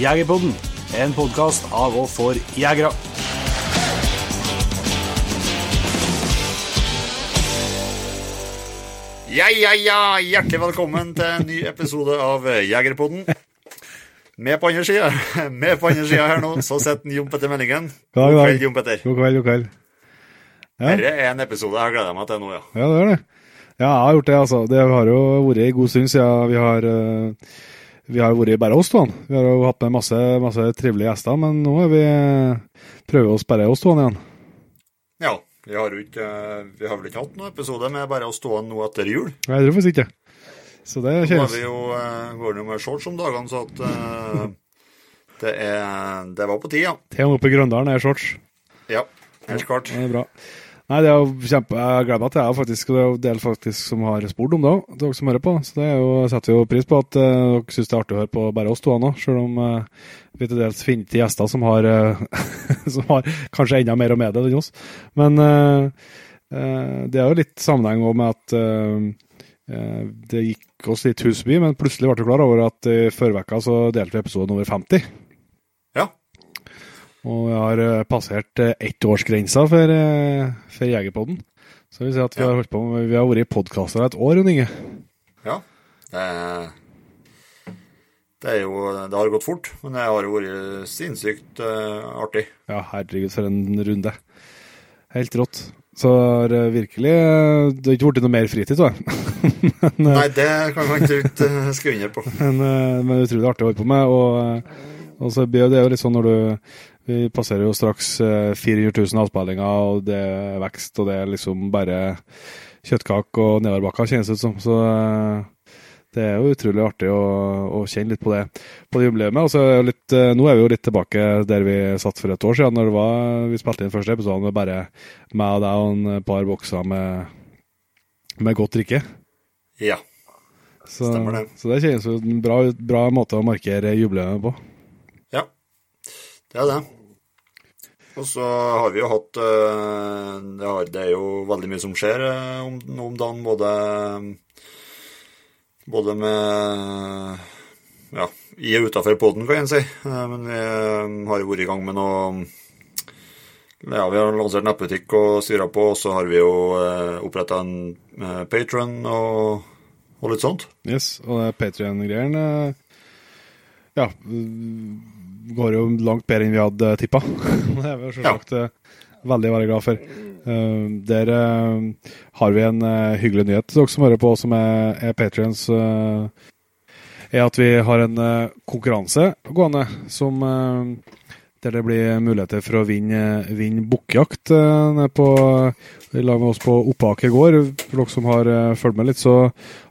Jegerpodden, en podkast av og for jegere. Ja, ja, ja! Hjertelig velkommen til en ny episode av Jegerpodden. Med på andre sida Med på andre sida her nå, så sitter Jon Petter Meldingen. God kveld, Jon Petter. God kveld, god kveld. Ja. Dette er en episode jeg har gleda meg til nå, ja. Ja, det er det. Ja, jeg har gjort det, altså. Det har jo vært en god stund siden vi har eh, vi har vært bare oss to. Vi har jo hatt med masse, masse trivelige gjester, men nå vi prøver oss bare oss to igjen. Ja, vi har ikke Vi har vel ikke hatt noen episode med bare å to nå etter jul. Nei, Jeg tror faktisk ikke. Så det Nå har vi jo, eh, går det jo med shorts om dagene, så at eh, det, er, det var på tide, ja. Til og med oppe i Grøndalen er shorts. Ja, helt klart. Det er bra. Nei, det er jo kjempe... Jeg gleder meg til det, faktisk. Og det er en del faktisk som har spurt om det òg, dere som hører på. Så det er jo, setter vi jo pris på at uh, dere syns det er artig å høre på bare oss to nå, selv om uh, vi til dels finner til gjester som har, uh, som har kanskje enda mer å med enn oss. Men det er jo litt sammenheng med at det gikk oss litt hus forbi, men plutselig ble vi klar over at i forrige uke delte vi episode over 50. Og vi har eh, passert eh, ettårsgrensa for, eh, for Jegerpodden. Så vi si at vi har holdt på med, vi har vært podkaster et år, Jon Inge. ja. Det, det er jo Det har gått fort, men det har vært sinnssykt artig. Ja, herregud, for en runde. Helt rått. Så har virkelig Det har ikke blitt noe mer fritid, men, eh, Nei, det kan man ikke skrive under på. men, men utrolig artig å holde på med. Og, og så blir det jo litt sånn når du Vi passerer jo straks eh, 400 000 avspillinger, og det er vekst, og det er liksom bare kjøttkake og nedoverbakker, kjennes det ut som. Så eh, det er jo utrolig artig å, å kjenne litt på det på det jubileet. Og så er litt, eh, nå er vi jo litt tilbake der vi satt for et år siden, når det var, vi spilte inn første episode med bare meg og deg og en par bokser med, med godt drikke. Ja. Så, Stemmer det. så det kjennes ut en bra, bra måte å markere jubileet på. Ja. Det er det. Og så har vi jo hatt eh, det, er jo veldig mye som skjer eh, om, om dagen, både både med ja, i og utafor poden, kan jeg si. Eh, Men vi eh, har jo vært i gang med noe Ja, vi har lansert nettbutikk og styra på, og så har vi jo uh, oppretta en patron og, og litt sånt. Yes, og det Patrion-greiene ja, går jo langt bedre enn vi hadde tippa. det er vi selvsagt ja. veldig, veldig glad for. Eh, der eh, har vi en eh, hyggelig nyhet til dere som hører på, som er, er Patrions. er at vi har en eh, konkurranse gående som eh, der det blir muligheter for å vinne, vinne bukkjakt på i lag med oss på Oppaker gård. For dere som har uh, fulgt med litt, så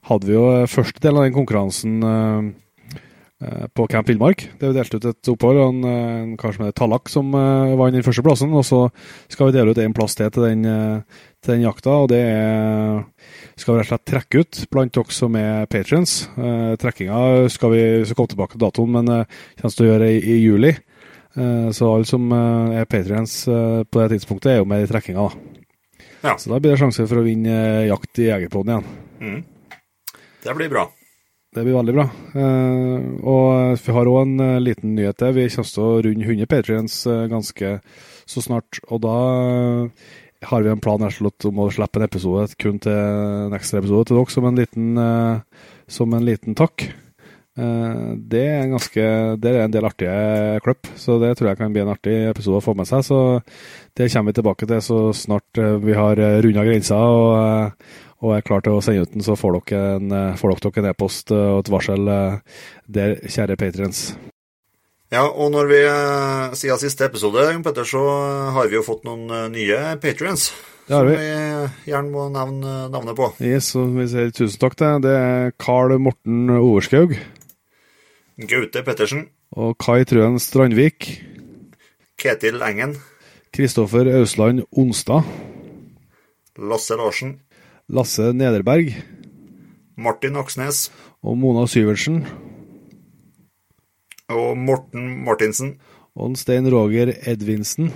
hadde vi jo eh, første del av den konkurransen eh, eh, på Camp Villmark. Det er jo delt ut et opphold, en, eh, en kar som heter Tallak som uh, vant den første plassen. Og så skal vi dele ut en plass til til den, uh, til den jakta, og det er skal vi rett og slett trekke ut blant dere som er patrients. Uh, trekkinga skal vi skal komme tilbake til datoen, men uh, kommer til å gjøre i, i juli. Eh, så alle som eh, er patrions eh, på det tidspunktet, er jo med i trekkinga. Ja. Så da blir det sjanse for å vinne eh, jakt i Jegerpoden igjen. Mm. Det blir bra. Det blir veldig bra. Eh, og vi har òg en eh, liten nyhet til. Vi kommer til å runde 100 patrions eh, ganske så snart. Og da har vi en plan her, om å slippe en episode kun til en ekstra episode til dere som en liten, som en liten takk. Det er en ganske Det er en del artige klipp, så det tror jeg kan bli en artig episode å få med seg. Så det kommer vi tilbake til så snart vi har runda grensa og, og er klar til å sende ut den. Så får dere en, eh, får dere en e-post eh, og et varsel eh, der, kjære patriens. Ja, og når vi siden siste episode, Jon Petter, så har vi jo fått noen nye patriens. Det har som vi. vi gjerne må nevne navnet på. Yes, og vi sier tusen takk til. Det er Carl Morten Overskaug Gaute Pettersen, og Kai Trøen Strandvik. Ketil Engen, Kristoffer Ausland Onstad. Lasse Larsen, Lasse Nederberg. Martin Aksnes Og Mona Syvertsen. og Morten Martinsen Og Stein Roger Edvinsen.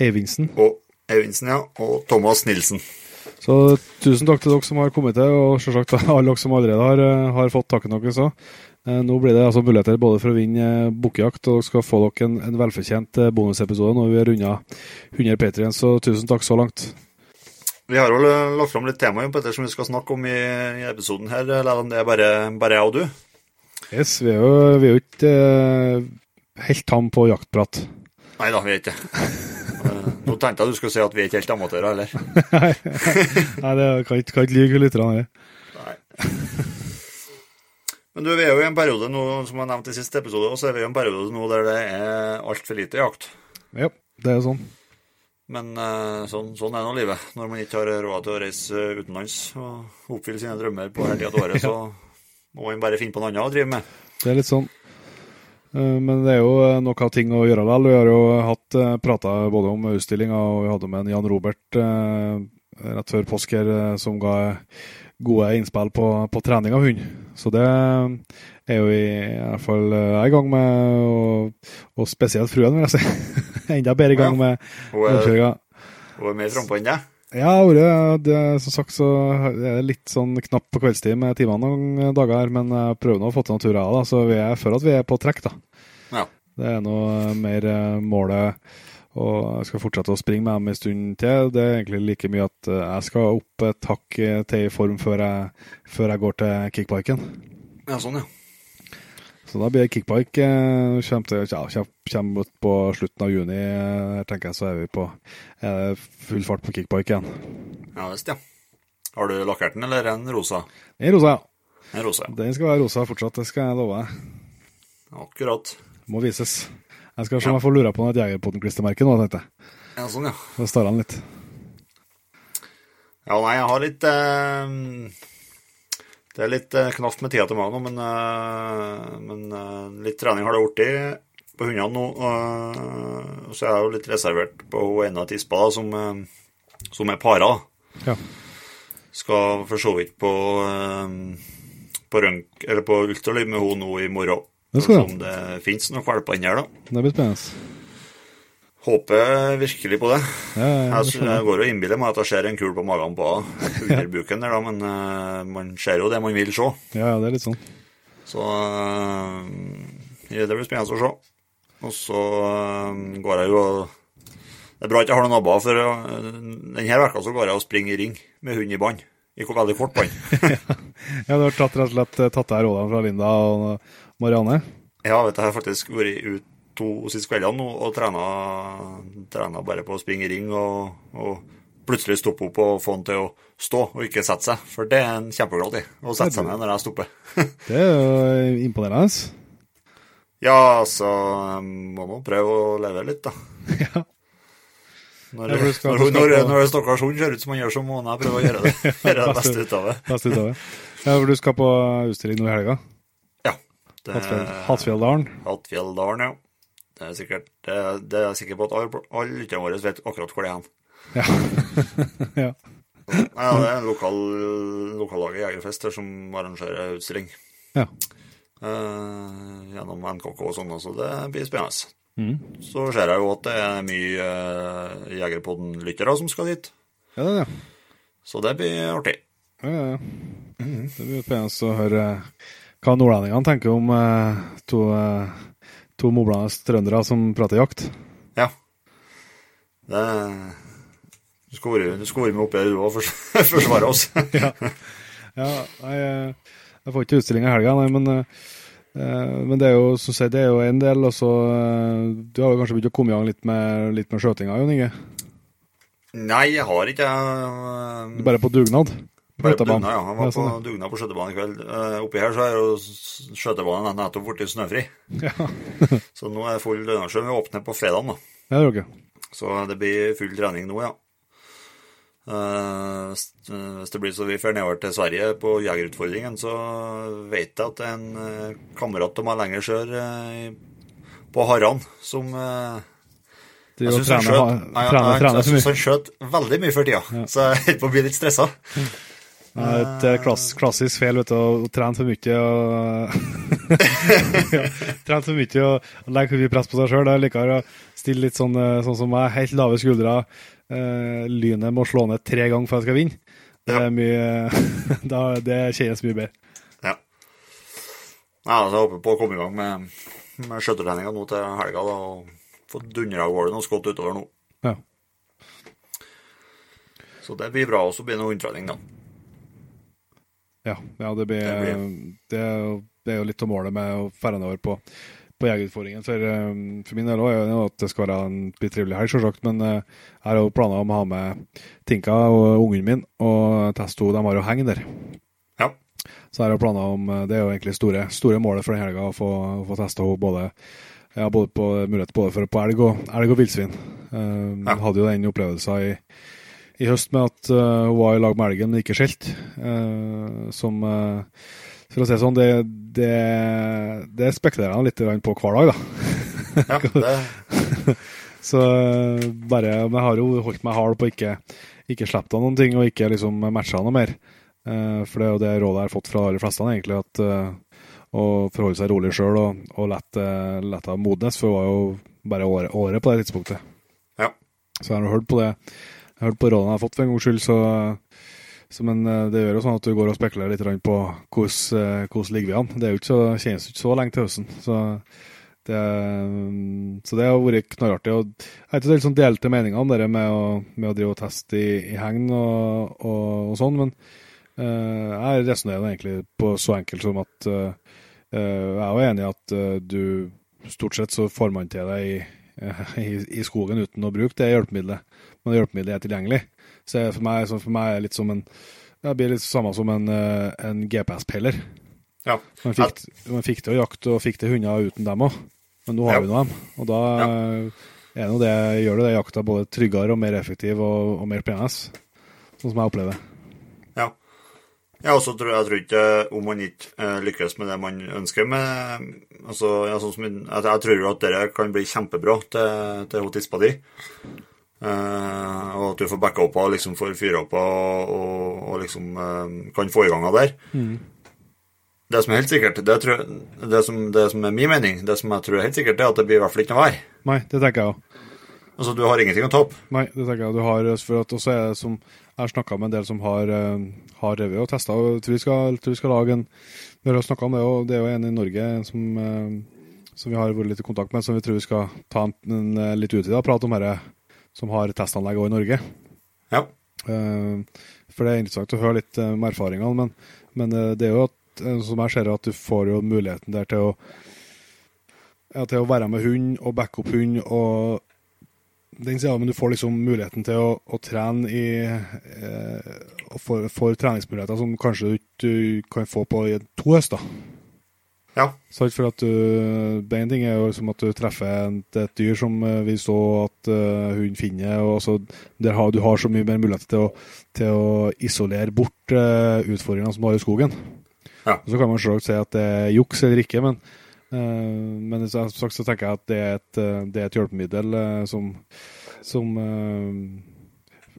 Eivinsen. og Evinsen, ja, og Thomas Nilsen. Så tusen takk til dere som har kommet til, og selvsagt alle dere som allerede har, eh, har fått takken deres òg. Nå blir det altså muligheter både for å vinne bukkejakt, og dere skal få dere en, en velfortjent bonusepisode når vi har runda 100 Patrions. så tusen takk så langt. Vi har jo lagt fram litt temaer Petter, som vi skal snakke om i, i episoden her, eller om det er bare, bare jeg og du? Yes, vi er jo, vi er jo ikke uh, helt tam på jaktprat. Nei da, vi er ikke det. Nå tenkte jeg du skulle si at vi er ikke helt amatører heller. Nei, det kan ikke, kan ikke lyve lytterne. Nei. Men du, vi er jo i en periode nå, som jeg nevnte i siste episode, og så er vi i en periode nå der det er altfor lite jakt. Ja, det er jo sånn. Men uh, sånn, sånn, er nå livet. Når man ikke har råd til å reise utenlands og oppfylle sine drømmer på hele tida av året, så må man bare finne på noe annet å drive med. Det er litt sånn. Uh, men det er jo nok av ting å gjøre likevel. Vi har jo hatt prata både om utstillinga, og vi hadde med en Jan Robert rett før påske som ga gode innspill på, på, trening av hund. Så det er jo i, i hvert fall jeg er i gang med, og, og spesielt fruen, vil jeg si. enda bedre i gang med oppkjøringa. Hun er mer frampå enn deg? Ja, det, som sagt så er det litt sånn knapt på kveldstid med timene noen dager, her, men jeg prøver nå å få til noen turer, da, så vi er for at vi er på trekk. da. Ja. Det er nå mer eh, målet, og jeg skal fortsette å springe med dem en stund til. Det er egentlig like mye at eh, jeg skal opp et hakk til i form før jeg, før jeg går til kickbiken. Ja, sånn, ja. Så da blir det kickbike. Eh, kommer, til, ja, kommer på slutten av juni, eh, her tenker jeg, så er vi på er full fart på kickbike igjen. Ja visst, ja. Har du lakkert den, eller en rosa? En rosa, ja. En rosa, ja. Den skal være rosa fortsatt, det skal jeg love deg. Akkurat. Må vises. Jeg skal se om jeg får lura på noe Jegerpoten-klistremerke nå, tenkte jeg. Ja, sånn, ja. Så starter han litt. Ja, nei, jeg har litt eh det er litt eh, knapt med tida til meg nå, men, eh, men, eh, litt trening har det blitt på hundene nå. Og så er jeg jo litt reservert på hun ene tispa som, som er para. Ja. Skal for så vidt på, på, rønk, eller på ultralyd med henne nå i morgen. Det skal om det fins noen valper inni her, da. Det blir spennende. Håper virkelig på det. Ja, jeg, jeg, går og innbiller meg at jeg ser en kul på magen på under buken der, da, men uh, man ser jo det man vil se. Ja, det er litt sånn. Så uh, det blir spennende å se. Og så uh, går jeg jo Det er bra at jeg har noen naboer, for denne uka så går jeg og springer i ring med hund i bånd. I veldig kort bånd. ja, du har tatt rett og slett tatt deg rådene fra Linda og Marianne? Ja, vet du, jeg har faktisk vært ute to siste kveldene og trena, trena, bare på å springe i ring og, og, plutselig stoppe opp og få han til å stå og ikke sette seg. For det er en kjempeglad i, å sette seg ned når jeg stopper. det er jo imponerende. Ja, altså må nå prøve å leve litt, da. ja. Når, når, når, når, når stakkars hund ser ut som han gjør, så må jeg prøve å gjøre det, gjøre det beste ut av det. beste ut av det. Ja, for du skal på utstilling nå i helga? Ja. Hattfjelldalen? Hattfjelldalen, ja. Det er, sikkert, det, det er jeg sikker på at alle, alle lytterne våre vet akkurat hvor det er hen. Ja. ja. ja. Det er en lokal, lokallaget Jegerfest som arrangerer utstilling. Ja. Uh, gjennom NKK og sånn, så det blir spennende. Mm. Så ser jeg jo at det er mye uh, Jegerpodden-lyttere som skal dit. Ja, det er det. Så det blir artig. Ja, ja, ja. Mm. Det blir spennende å høre hva nordlendingene tenker om uh, to uh, to moblende trøndere som prater jakt. Ja. Det Du skulle vært med oppi her, du òg, for forsvare oss. ja. ja jeg, jeg, får ikke utstilling i helga, nei, men, eh, men det er jo som sagt, det er jo en del. Og så eh, Du har kanskje begynt å komme i gang litt med, litt med skjøtinga, Jon Inge? Nei, jeg har ikke jeg. Du er bare på dugnad? Bare på dugnad, ja. Han var på dugnad på skøytebanen i kveld. Uh, oppi her så er jo skøytebanen nettopp blitt snøfri. Ja. så nå er det full lønnasjø. Vi åpner på fredag, da. Ja, det okay. Så det blir full trening nå, ja. Uh, hvis det blir så vi drar nedover til Sverige på Jegerutfordringen, så vet jeg at en uh, kamerat av meg lenger sør på Harran som jeg syns han skjøt veldig mye før tida, ja. så jeg holder på å bli litt stressa. Et eh, klass, klassisk feil, vet du, å trene for mye og ja, Trene for mye og legge for mye press på seg sjøl. Jeg liker å stille litt sånn, eh, sånn som meg, helt lave skuldre. Uh, lynet må slå ned tre ganger før jeg skal vinne. Det, er mye, da, det kjennes mye bedre. Ja. ja altså, jeg håper på å komme i gang med, med skøytetreninga nå til helga da, og få dundra av gårde noe skott utover nå. Ja. Så det blir bra. Og så blir det noe inntrening, da. Ja, ja det, blir, Det blir- det er jo litt av målet med å ferde nedover på, på jegerutfordringen. For, eh, for min del òg er det at det skal være en trivelig helg, selvsagt. Men eh, jeg har jo planer om å ha med Tinka og ungen min og teste henne. De har jo heng der. Ja. Så jeg har jo planer om eh, Det er jo egentlig store, store målet for den helga, å få, å få testa henne både ja, både på mulighet både for på elg og, elg og villsvin. Um, Ja. Hadde jo den opplevelsen i, i høst med at uh, hun var i lag med elgen, men ikke skjelt. Uh, som uh, For å si det sånn, det, det, spekulerer jeg litt på hver dag, da. Ja, det, Så bare Men jeg har jo holdt meg hard på ikke ikke slippe noen ting, og ikke liksom matcha noe mer. For det er jo det rådet jeg har fått fra de fleste, egentlig, at å forholde seg rolig sjøl og, og lette det modnes, for det var jo bare året, året på det tidspunktet. Ja. Så jeg har hørt på det. Jeg har hørt på rådene jeg har fått for en gangs skyld, så, så Men eh, det gjør jo sånn at du går og spekulerer litt på eh, hvordan ligger vi an. Det er jo ikke så, kjennes ikke så lenge til høsten. Så det, mm, så det har vært knallartig. Jeg vet ikke, er sånn delte meninger om det med å, med å drive og teste i, i hegn og, og, og sånn, men uh, jeg resonnerer egentlig på så enkelt som at eh, jeg er jo enig i at uh, du stort sett så får man til deg i, i, i skogen uten å bruke det hjelpemiddelet. Men det hjelpemiddelet er tilgjengelig. Så for meg, så for meg er det litt som en det blir litt samme som en, eh, en GPS-peiler. ja. Man fikk, man fikk til å jakte og fikk til hunder uten dem òg, men nå har Ja. vi nå dem. Og da er nå det, gjør det det jakta både tryggere og mer effektiv og, og mer spennende. Sånn som jeg opplever det. Ja. Jeg og så tror jeg, jeg tror ikke om man ikke eh, lykkes med det man ønsker med altså, ja, sånn som, jeg, jeg tror jo at dette kan bli kjempebra til, til tispa di. Eh, og at du får backa opp og liksom får fyra opp og, og, og liksom uh, kan få i gang av der. Det som er helt sikkert, det, tror, det, som, det som er min mening, det som jeg tror er helt sikkert, er at det blir i hvert fall ikke noe vær. Nei, det tenker jeg òg. Altså, du har ingenting å tape. Nei, det tenker jeg. Du har, for at også er som Jeg har snakka med en del som har, uh, har revet og testa. Og tror vi skal, tror vi skal lage en Vi har snakka om det, og det er jo en i Norge en som, som vi har vært litt i kontakt med, som vi tror vi skal ta en, en eh, litt utvida prat om dette, som har testanlegg òg i Norge. Ja. Eh, for det er interessant å høre litt eh, om erfaringene, men, men eh, det er jo at, som jeg ser at du får jo muligheten der til å ja, til å være med hund og backe opp hund og den sida, men du får liksom muligheten til å, å trene i eh, for, treningsmuligheter som kanskje du ikke kan få på i to høster. Ja. Sant, for at du, det ene ting er jo liksom at du treffer et, et dyr som eh, vi så at uh, hunden finner, og så der har, du har så mye mer muligheter til å, til å isolere bort uh, utfordringene som du har i skogen. Ja. Og Så kan man selvsagt si at det er juks eller ikke, men, uh, men så, så tenker jeg at det er et, eh, det er et hjelpemiddel eh, som, som eh,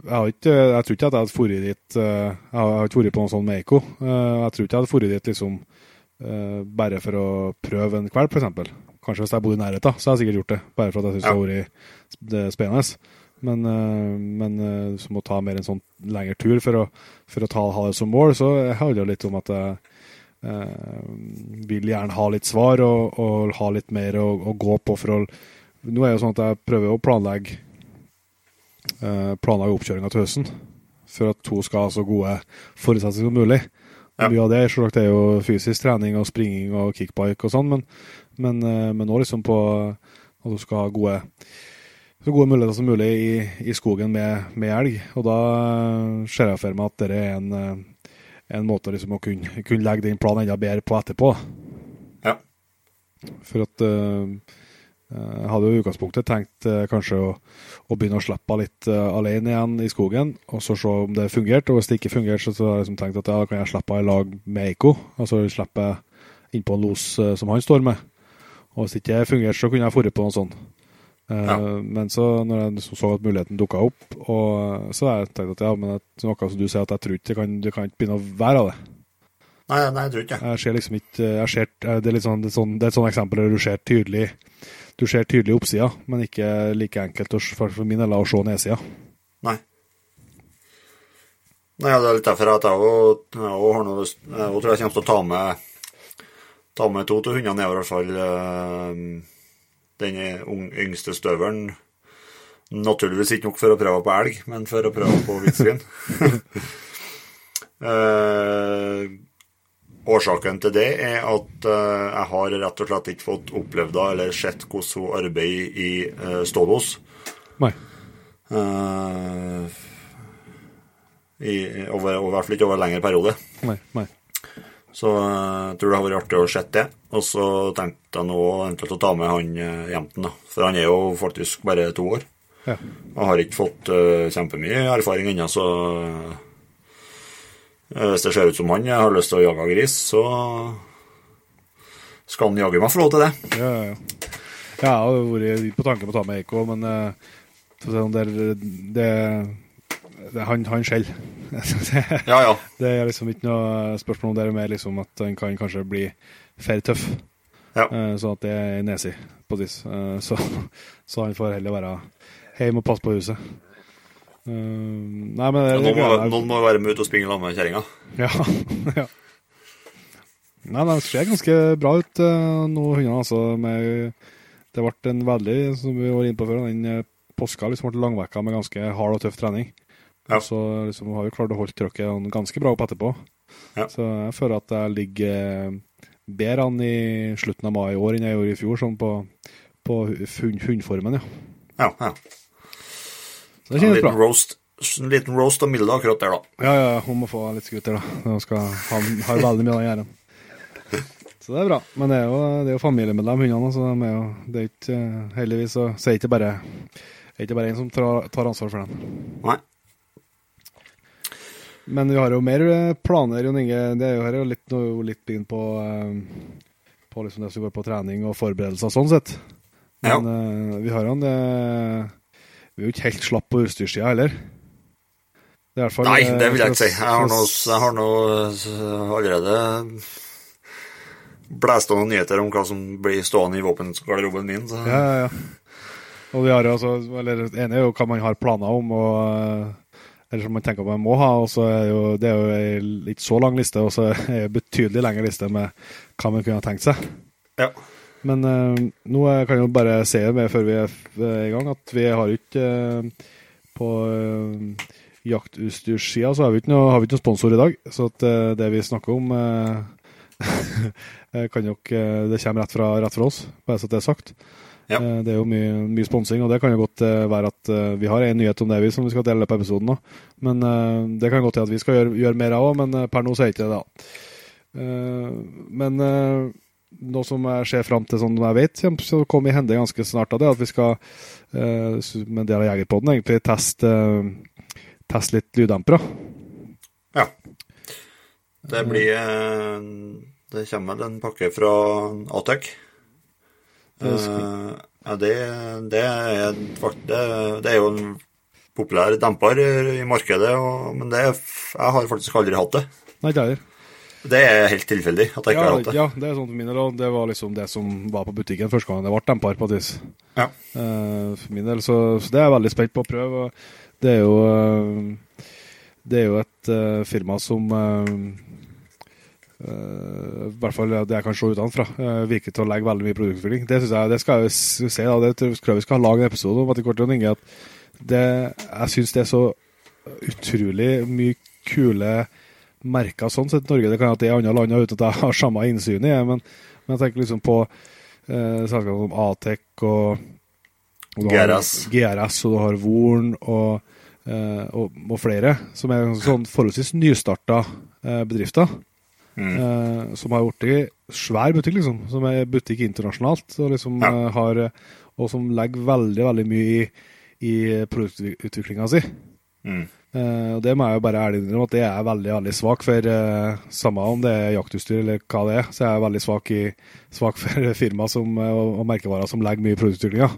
jeg, har ikke, jeg tror ikke at jeg hadde dratt dit eh, Jeg har ikke vært på noe sånt med Eiko. Eh, Jeg tror ikke jeg hadde dratt dit liksom eh, bare for å prøve en kvelp, f.eks. Kanskje hvis jeg bodde i nærheten, så hadde jeg sikkert gjort det. Bare for at jeg syns Ja. det har vært spennende. Men, uh, men uh, som å ta mer en sånn lengre tur for å, for å ta, ha det som mål, så handler det litt om at jeg eh, vil gjerne ha litt svar og, og ha litt mer å, å gå på. for å Nå er det jo sånn at jeg prøver å planlegge eh, planlegge oppkjøringa til høsten for at hun skal ha så gode forutsetninger som mulig. Ja. Mye av det selvsagt, er jo fysisk trening og springing og kickbike og sånn, men, men, eh, men også liksom på at du skal ha gode, så gode muligheter som mulig i, i skogen med, med elg. Og da eh, ser jeg for meg at det er en, eh, en måte liksom å kunne, kunne legge den planen enda bedre på etterpå. Ja. For at eh, jeg hadde jo i utgangspunktet tenkt eh, kanskje å, å begynne å slippe henne litt eh, alene igjen i skogen, og så se om det fungerte. Og hvis det ikke fungerte, så, så har jeg liksom tenkt at ja, da kan jeg slippe henne i lag med Eiko. Altså slippe innpå en los eh, som han står med. Og hvis det ikke fungerte, så kunne jeg dratt på noe sånt. Eh, Ja. Men så når jeg liksom så at muligheten dukka opp, og, så har jeg tenkt at ja, men det er noe som du sier, at jeg tror ikke det kan, det kan ikke begynne å være av det. Nei, nei, jeg tror ikke det. Jeg ser liksom ikke jeg ser, det, er litt sånn, det, er sånn, det er et sånt eksempel der du ser tydelig Du ser tydelig oppsida, men ikke like enkelt for, min del å se nedsida. Nei. Nei, Det er litt derfor at jeg òg har noe Jeg tror jeg kommer til å ta med ta med to til hundene nedover, i hvert fall. eh, Den yngste støvelen. Naturligvis ikke nok for å prøve på elg, men for å prøve på villsvin. Eh, årsaken til det er at eh, jeg har rett og slett ikke fått opplevd det eller sett hvordan hun arbeider i uh, stålås. Nei. Uh, i, over, over, I hvert fall ikke over en lengre periode. Nei. Nei. Så eh, jeg tror det har vært artig å se det. Og så tenkte jeg nå eventuelt å ta med han jenten, da. For han er jo faktisk bare to år. Ja. Og har ikke fått uh, kjempemye erfaring ennå, så Hvis det ser ut som han har lyst til å jage gris, så skal han jaggu meg få lov til det. Ja, ja, ja. Jeg har vært på tanken på å ta med Eiko, men uh, det, det, det, han, han skjeller. Ja, ja. Det er liksom ikke noe spørsmål om det, er mer liksom at han kan kanskje bli for tøff. Ja. Eh, sånn at det er nesi på et vis. Eh, så, så han får heller være hjemme og passe på huset. Eh, nei, men det, noen, må, noen må være med ut og springe sammen med kjerringa. ja, ja. Nei, det ser ganske bra ut uh, nå, hundene. Altså, med, det ble en veldig, som vi var inne på før, den eh, påska liksom ble langvekka med ganske hard og tøff trening. Ja. Så liksom, har vi klart å holde trøkket ganske bra opp etterpå. Ja. Så jeg føler at jeg ligger eh, bedre an i slutten av mai i år enn jeg gjorde i fjor, sånn på, på hundformen, ja. Ja, ja. Det En kjennes liten bra. roast, en liten roast av Milde akkurat der, da. Ja, ja, hun må få litt skruter, da. Hun skal ha, har veldig mye å gjøre. Så det er bra. Men det er jo, det er jo familiemedlem, hundene. Så de er jo, det er ikke, heldigvis så, er det ikke bare, er ikke bare en som tar, tar ansvar for dem. Nei. Men vi har jo mer eh, planer, Jon Inge. Det er jo her er jo litt, nå er litt begynt på, eh, på liksom det som går på trening og forberedelser sånn sett. Men eh, vi har jo en eh, Vi er jo ikke helt slapp på utstyrssida heller. Det fall, Nei, eh, det vil jeg ikke si. Jeg har nå, eh, allerede blæst av nyheter om hva som blir stående i våpengarderoben min. Så. Ja, ja, ja. Og vi har altså, eller ene er jo hva man har planer om, og, eh, eller som man tenker man må ha. og så er jo, Det er jo ei ikke så lang liste, og så er det en betydelig lengre liste med hva man kunne ha tenkt seg. Ja. Men uh, nå eh, kan jeg jo bare si med før vi er er i gang, at vi har ikke uh, På uh, jaktutstyrssida så har vi ikke noe, har vi ikke noe sponsor i dag. Så at uh, det vi snakker om eh, eh, kan nok, eh, Det kommer rett fra, rett fra oss, bare så det er sagt. Ja. Eh, Det er jo mye, mye sponsing, og det kan jo godt eh, være at eh, vi har en nyhet om det vi som vi skal dele på episoden nå. Men eh, det kan godt hende at vi skal gjøre, gjøre mer av òg, men eh, per nå så er det ikke det, da. Eh, Men eh, noe som jeg ser fram til, sånn jeg vet, kommer til i hende ganske snart, av det er at vi skal, eh, med en del av Jegerpodden, egentlig teste, teste litt lyddempere. ja. Det blir eh, Det kommer vel en pakke fra Atec. Det Eh, ja, det, det, er, det, det er jo en populær demper i markedet, og, men det, jeg har faktisk aldri hatt det. Nei, ikke heller. Det er helt tilfeldig at jeg ikke Ja, har hatt det. ja, det er sånn for min del, det var liksom det som var på butikken første gangen det ble demper på et vis. Ja. Uh, for min del, så, så det er jeg veldig spent på å prøve. og Det er jo, uh, det er jo et uh, firma som Uh, I hvert fall det jeg kan se utenfra, uh, virker til å legge veldig mye produktutvikling. Det synes jeg, det skal jeg jo si, da, det tror jeg vi skal lage en episode om etter til å Inge, at det, jeg syns det er så utrolig mye kule merker sånn sett i Norge. Det kan hende det er andre land uten at jeg har samme innsyn i det, men, men jeg tenker liksom på eh, selskaper som Atec og, og GRS. GRS, og du har Vorn og, eh, og, og flere, som er sånn forholdsvis nystarta eh, bedrifter. Mm. Eh, som har blitt svær butikk, liksom. Som er butikk internasjonalt, og, liksom, Ja. eh, har, og som legger veldig veldig mye i, i produktutviklinga si. Mm. Eh, og Det må jeg jo bare ærlig innrømme at det er veldig veldig svak for. Uh, samme om det er jaktutstyr eller hva det er, så jeg er veldig svak, i, svak for firma som, eh, og, og merkevarer som legger mye i produktutviklinga.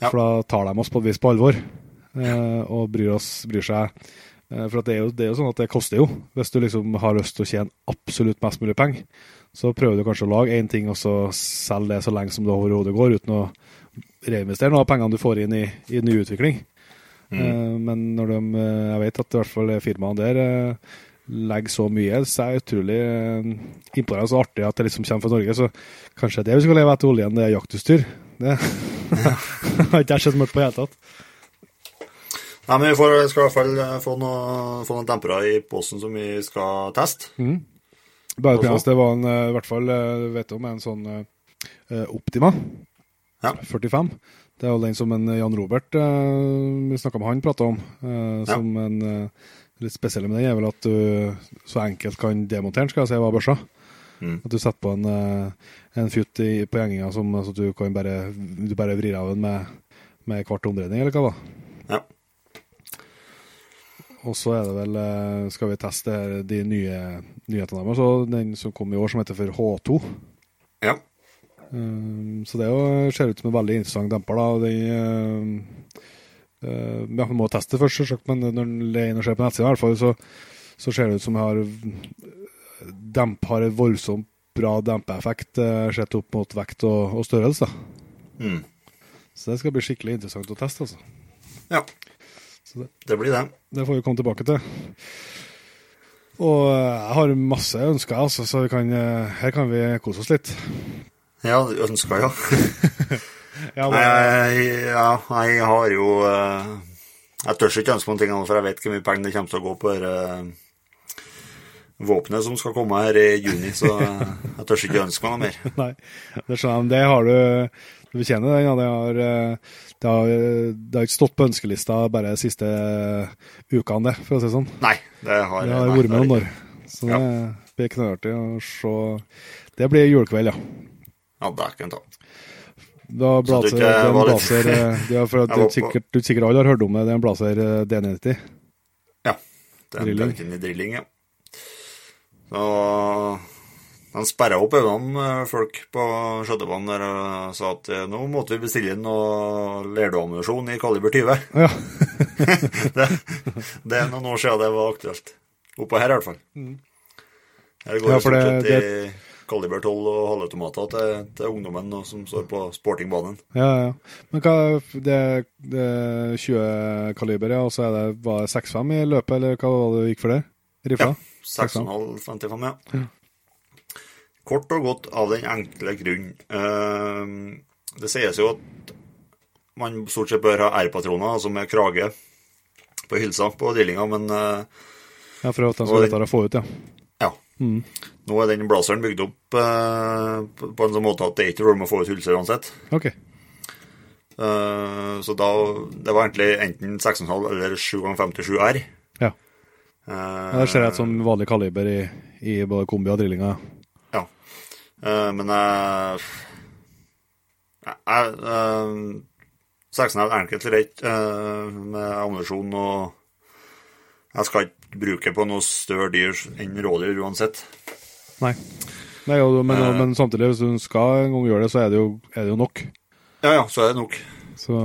Ja. For da tar de oss på et vis på alvor, uh, og bryr, oss, bryr seg. For at det, er jo, det er jo sånn at det koster jo. Hvis du liksom har lyst til å tjene absolutt mest mulig penger, så prøver du kanskje å lage én ting, og så selge det så lenge som det overhodet går, uten å reinvestere noe av pengene du får inn i, i ny utvikling. Eh, men når de, eh, jeg vet at i hvert fall firmaene der eh, legger så mye, så er det utrolig imponerende og artig at det liksom kommer fra Norge. Så kanskje det vi skal leve etter oljen, det er jaktutstyr. Det har ikke jeg sett mørkt på i det hele tatt. Nei, men vi får, skal i hvert fall få, noe, få noen dempere i posen som vi skal teste. Bare Og så? det var en, i hvert fall, vet du om, en sånn uh, Optima Ja. 45. Det er jo den som en Jan Robert eh, vi snakka med han prata om. eh, Ja. En eh, litt spesiell med den er vel at du så enkelt kan demontere den, skal jeg si, var børsa. Mm. At du setter på en, eh, en futt i, på gjenginga som så du kan bare, du bare vrir av den med, med kvart omdreining, eller hva da. Ja. Og så er det vel eh, Skal vi teste de nye nyhetene deres. Den som kom i år, som heter for H2. Ja. Um, så det er jo, ser ut som en veldig interessant demper. da, den, uh, uh, ja, Vi må teste det først, selvsagt, men når det er inne og ser på nettsida, i hvert fall, så, så ser det ut som har demp har en voldsomt bra dempeeffekt uh, sett opp mot vekt og, og størrelse. Mm. Så det skal bli skikkelig interessant å teste. altså. ja. Så det, Det blir det. det får vi komme tilbake til. Og uh, jeg har masse ønsker, altså, så vi kan, her kan vi kose oss litt. Ja, du ønsker, ja. Ja, det, jeg, ja, jeg har jo eh, Jeg tør ikke ønske noen ting, for jeg vet hvor mye penger det kommer til å gå på dette eh, våpenet som skal komme her i juni, så jeg tør ikke ønske meg noe mer. Nei, det skjønner jeg. Det har du Du kjenner den, ja. Det har, det har, det har ikke stått på ønskelista bare de siste ukene, det, for å si det sånn. Nei, det har Det har vært med noen år. Så det blir knallhartig å se. Det blir julekveld, ja. Ikke. Ja, dæken ta. Da Så Da blaser, ikke det er en blaser de ja, for du, sikkert, du sikkert alle har hørt om det. Det er en blaser eh, D90. Ja. Det er en Drilling. I drilling, ja. Så de sperra opp øynene, eh, folk på skjøtebanen der og sa at eh, nå måtte vi bestille inn noe lerdoammunisjon i kaliber 20. Ja. det, det er noen år siden det var aktuelt. Oppå her, i hvert fall. Her går Mm. Ja, for det, det- kaliber 12 og halvautomater til, til ungdommen som står på sportingbanen. ja, ja. Men hva det, det er 20 kaliber, ja, og så det, var det 6,5 i løpet, eller hva var det du gikk for der? Rifla? Ja. 6,5-55, ja. Kort og godt av den enkle grunn. Eh, det sies jo at man stort sett bør ha R-patroner, altså med krage på hylsa på drillinga, men eh, Ja, for at den skal den- lettere å få ut, ja. ja. Mm. Nå er den blazeren bygd opp eh, på en sånn måte at det er ikke problem å få ut hylser uansett. Okay. Eh, så da Det var egentlig enten 6,5 eller 7x57 R. Ja. Eh, ja det ser et sånn vanlig kaliber i, i både kombi og drillinga. Ja. Eh, men jeg jeg, uh, 16 er enkelt rett eh, med ammunisjon, og jeg skal ikke bruke på noe større dyr enn rådyr uansett. Nei. Nei jo, men, Eh. men samtidig, hvis hun skal en gang gjøre det, så er det jo, er det jo nok. Ja ja, så er det nok. Så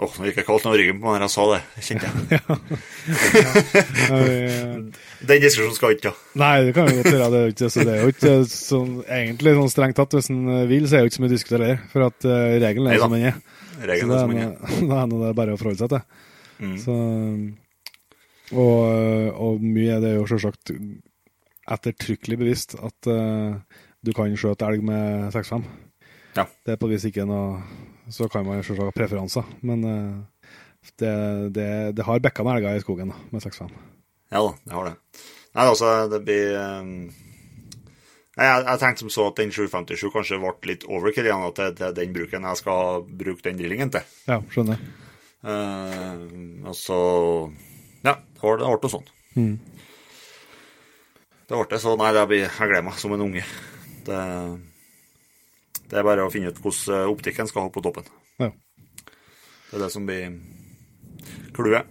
Åh, nå gikk jeg kaldt ned ryggen på meg når jeg sa det. Kjente jeg. Den diskusjonen skal ikke ha. Nei, det kan vi godt gjøre. Det er jo ikke, så det er jo ikke sånn, egentlig sånn strengt tatt. Hvis en vil, så er det jo ikke så mye å diskutere. For at uh, regelen er Neida. som den er. Regelen er er som den er. det er det er bare å forholde seg til. Mm. Så, og, og mye er det jo selvsagt ettertrykkelig bevisst at uh, du kan skjøte elg med 6-5. Ja. Det er på vis ikke noe Så kan man selvsagt ha preferanser, men uh, det, det, det har bekka med elger i skogen da, med 6-5. Ja da, det har det. Nei, altså, det blir um... Nei, jeg, jeg tenkte som så at den 757 kanskje ble litt overkill igjen at det det er den bruken jeg skal bruke den drillingen til. Ja, skjønner. Uh, og så Ja, det ble, det ble noe sånn. Mm. Det ble det, så nei, det blir, jeg gleder meg som en unge. Det, det er bare å finne ut hvordan optikken skal ha på toppen. Ja. Det er det som blir clouet.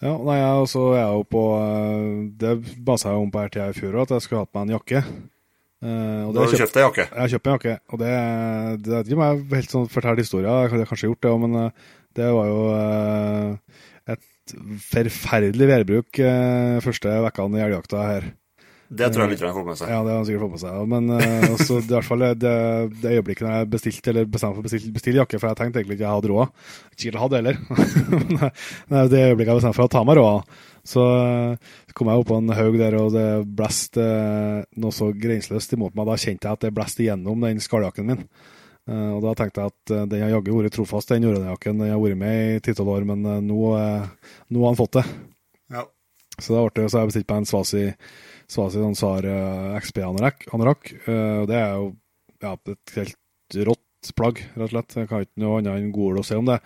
Ja, nei, jeg også er jeg jo på eh, Det basa jeg om på tida i fjor at jeg skulle hatt meg en jakke. Uh, og Da har du kjøpt- deg jakke. Jeg har kjøpt meg jakke, og det, det vet ikke om jeg helt sånn forteller historien, jeg har kanskje gjort det òg, men eh, det var jo uh, et forferdelig værbruk uh, første vekkene i elgjakta her. Det tror jeg lytterne får med seg. Ja, det har han sikkert fått med seg. Men uh, også, i hvert fall det, det øyeblikket når jeg bestilte eller bestemte for å bestille, bestille jakke, for jeg tenkte egentlig ikke jeg hadde råd. Ikke jeg hadde heller. Men det øyeblikket jeg bestemte for å ta meg råd, så kom jeg opp på en haug der, og det blåste uh, noe så grenseløst imot meg. Da kjente jeg at det blåste igjennom den skalljakken min. Uh, og da tenkte jeg at uh, den har jaggu vært trofast, den jakken. Den har vært med i ti-tolv år, men nå, nå, har han fått det. Ja. Så da ble det, så jeg bestilt meg en Svasi Svasi Ansar SAR XP-anorakk. og det er jo ja, et helt rått plagg, rett og slett. Jeg kan ikke noe annet enn gode ord å si om det.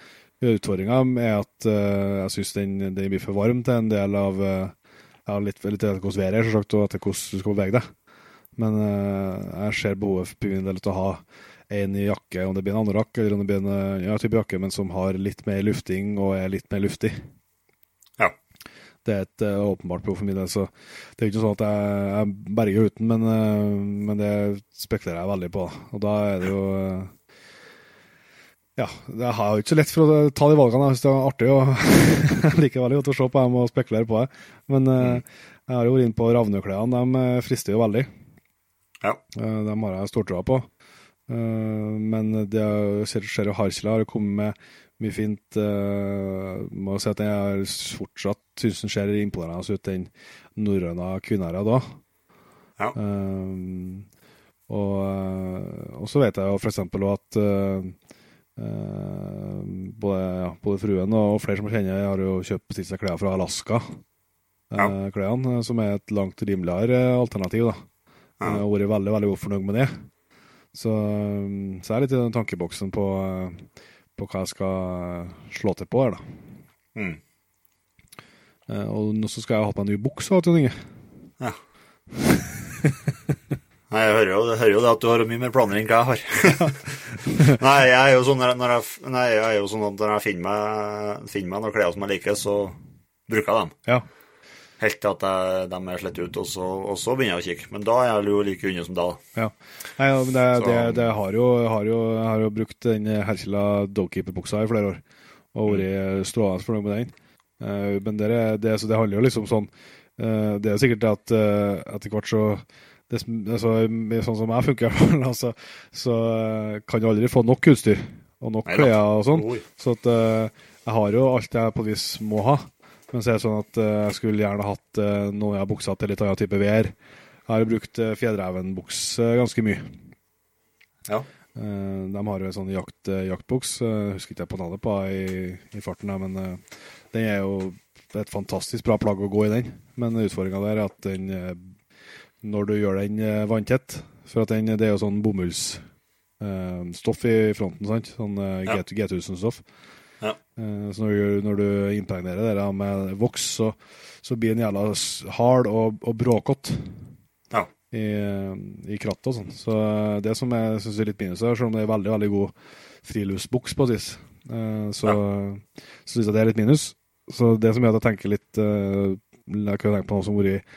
Utfordringa er at jeg syns den, den, blir for varm til en del av ja, litt, litt etter hvordan været er, selvsagt, og etter hvordan du skal bevege deg. Men jeg ser behovet for min del til å ha en jakke, om det blir en anorakk eller om det blir en ja, type jakke, men som har litt mer lufting og er litt mer luftig. Det er et uh, åpenbart behov for min del, så det er jo ikke sånn at jeg, jeg berger uten, men, uh, men, det spekulerer jeg veldig på. Og da er det jo uh, ja, jeg har jo ikke så lett for å ta de valgene. Jeg syns det er artig og veldig godt å se på dem og spekulere på det. Men mm. jeg har jo vært inne på ravneklærne. De frister jo veldig. Ja. De har jeg stortroa på. Men det ser jo Harsila har kommet med mye fint. Uh, må si at jeg har fortsatt syns den ser imponerende ut, den norrøne kvinnæra da. Ja. Um, og, og, så vet jeg jo f.eks. at uh, både, ja, både, fruen og flere som kjenner, har jo kjøpt bestilt seg klær fra Alaska. Ja. Klærne, som er et langt rimeligere alternativ. da. Ja. Jeg har vært veldig veldig fornøyd med det. Så, um, så jeg er litt i den tankeboksen på, uh, på, hva jeg skal slå til på her, da. Mm. Uh, og nå så skal jeg ha på meg en ny bukse, Trond Inge. Ja. Nei, jeg hører, jo, jeg hører jo det at du har mye mer planer enn hva jeg har. nei, jeg er jo sånn når jeg, nei, jeg, er jo sånn at når jeg finner meg, finner meg noen klær som jeg liker, så bruker jeg dem. Ja. Helt til at jeg, de er slett ut, og så, og så, begynner jeg å kikke. Men da er jeg jo like unna som da. Ja. Nei, ja, men det, det, det, har jo, har jo, har jo brukt den Herkila Dogkeeper-buksa i flere år, og vært mm. strålende fornøyd med den. Uh, men det, det, det, handler jo liksom sånn uh, Det er sikkert det at uh, etter hvert så det, altså, Sånn som jeg funker, altså, så kan du aldri få nok utstyr og nok klær og sånn. Så at, jeg har jo alt jeg på et vis må ha. Men så er det sånn at uh, jeg skulle gjerne hatt uh, noen av buksa til litt annen type vær. Jeg har brukt uh, Fjellreven-buks ganske mye. Ja. De har jo en sånn jakt, jaktbuks, uh, husker ikke jeg på navnet på i, i farten, her, men den er jo et fantastisk bra plagg å gå i den. Men utfordringa der er at den, når du gjør den vanntett For at den, det er jo sånn bomullsstoff i fronten, sant? Sånn ja. G1000-stoff. Ja. Eh, så når, når, du impregnerer det med voks, så, så, blir den jævla hard og, og bråkete ja. i, i krattet og sånn. Så eh, det som jeg syns er litt minus her, selv om det er veldig veldig god friluftsbuks på sis, eh, så, ja. så syns jeg det er litt minus. Så det som gjør at jeg tenker litt Jeg kan tenke på noe som har vært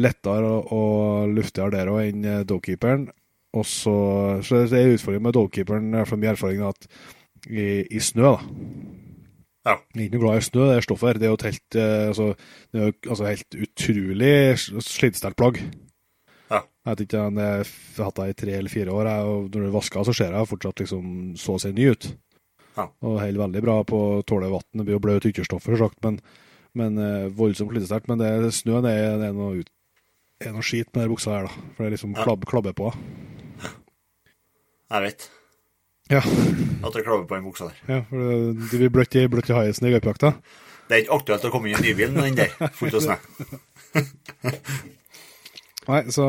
lettere og, og luftigere der òg enn Dokeeperen. Og så, så det er utfordringen med Dokeeperen, i hvert fall min erfaring, at i, i snø. da. Ja. Jeg er ikke noe glad i snø, det stoffet her. Det er jo et helt, eh, altså, det er jo, altså, helt utrolig slitesterkt plagg. Ja. Jeg vet ikke, jeg har hatt det i tre eller fire år, jeg, og når du vasker, så ser jeg fortsatt liksom så å si ny ut. Ja. Og holder veldig bra på å tåle vann. Det blir jo bløt ytterstoffer, sagt, men, men uh, voldsomt slitesterkt. Men det, snøen er, det er noe, ut, er noe skit med den buksa her, da. For det er liksom ja. klabb, klabber på. Jeg vet. Ja. At det klaver på den buksa der. Ja, for Du blir bløtt i, bløtt i haisen i gaupejakta? Det er ikke aktuelt å komme inn i nybilen med den der, fullt av snø. Nei, så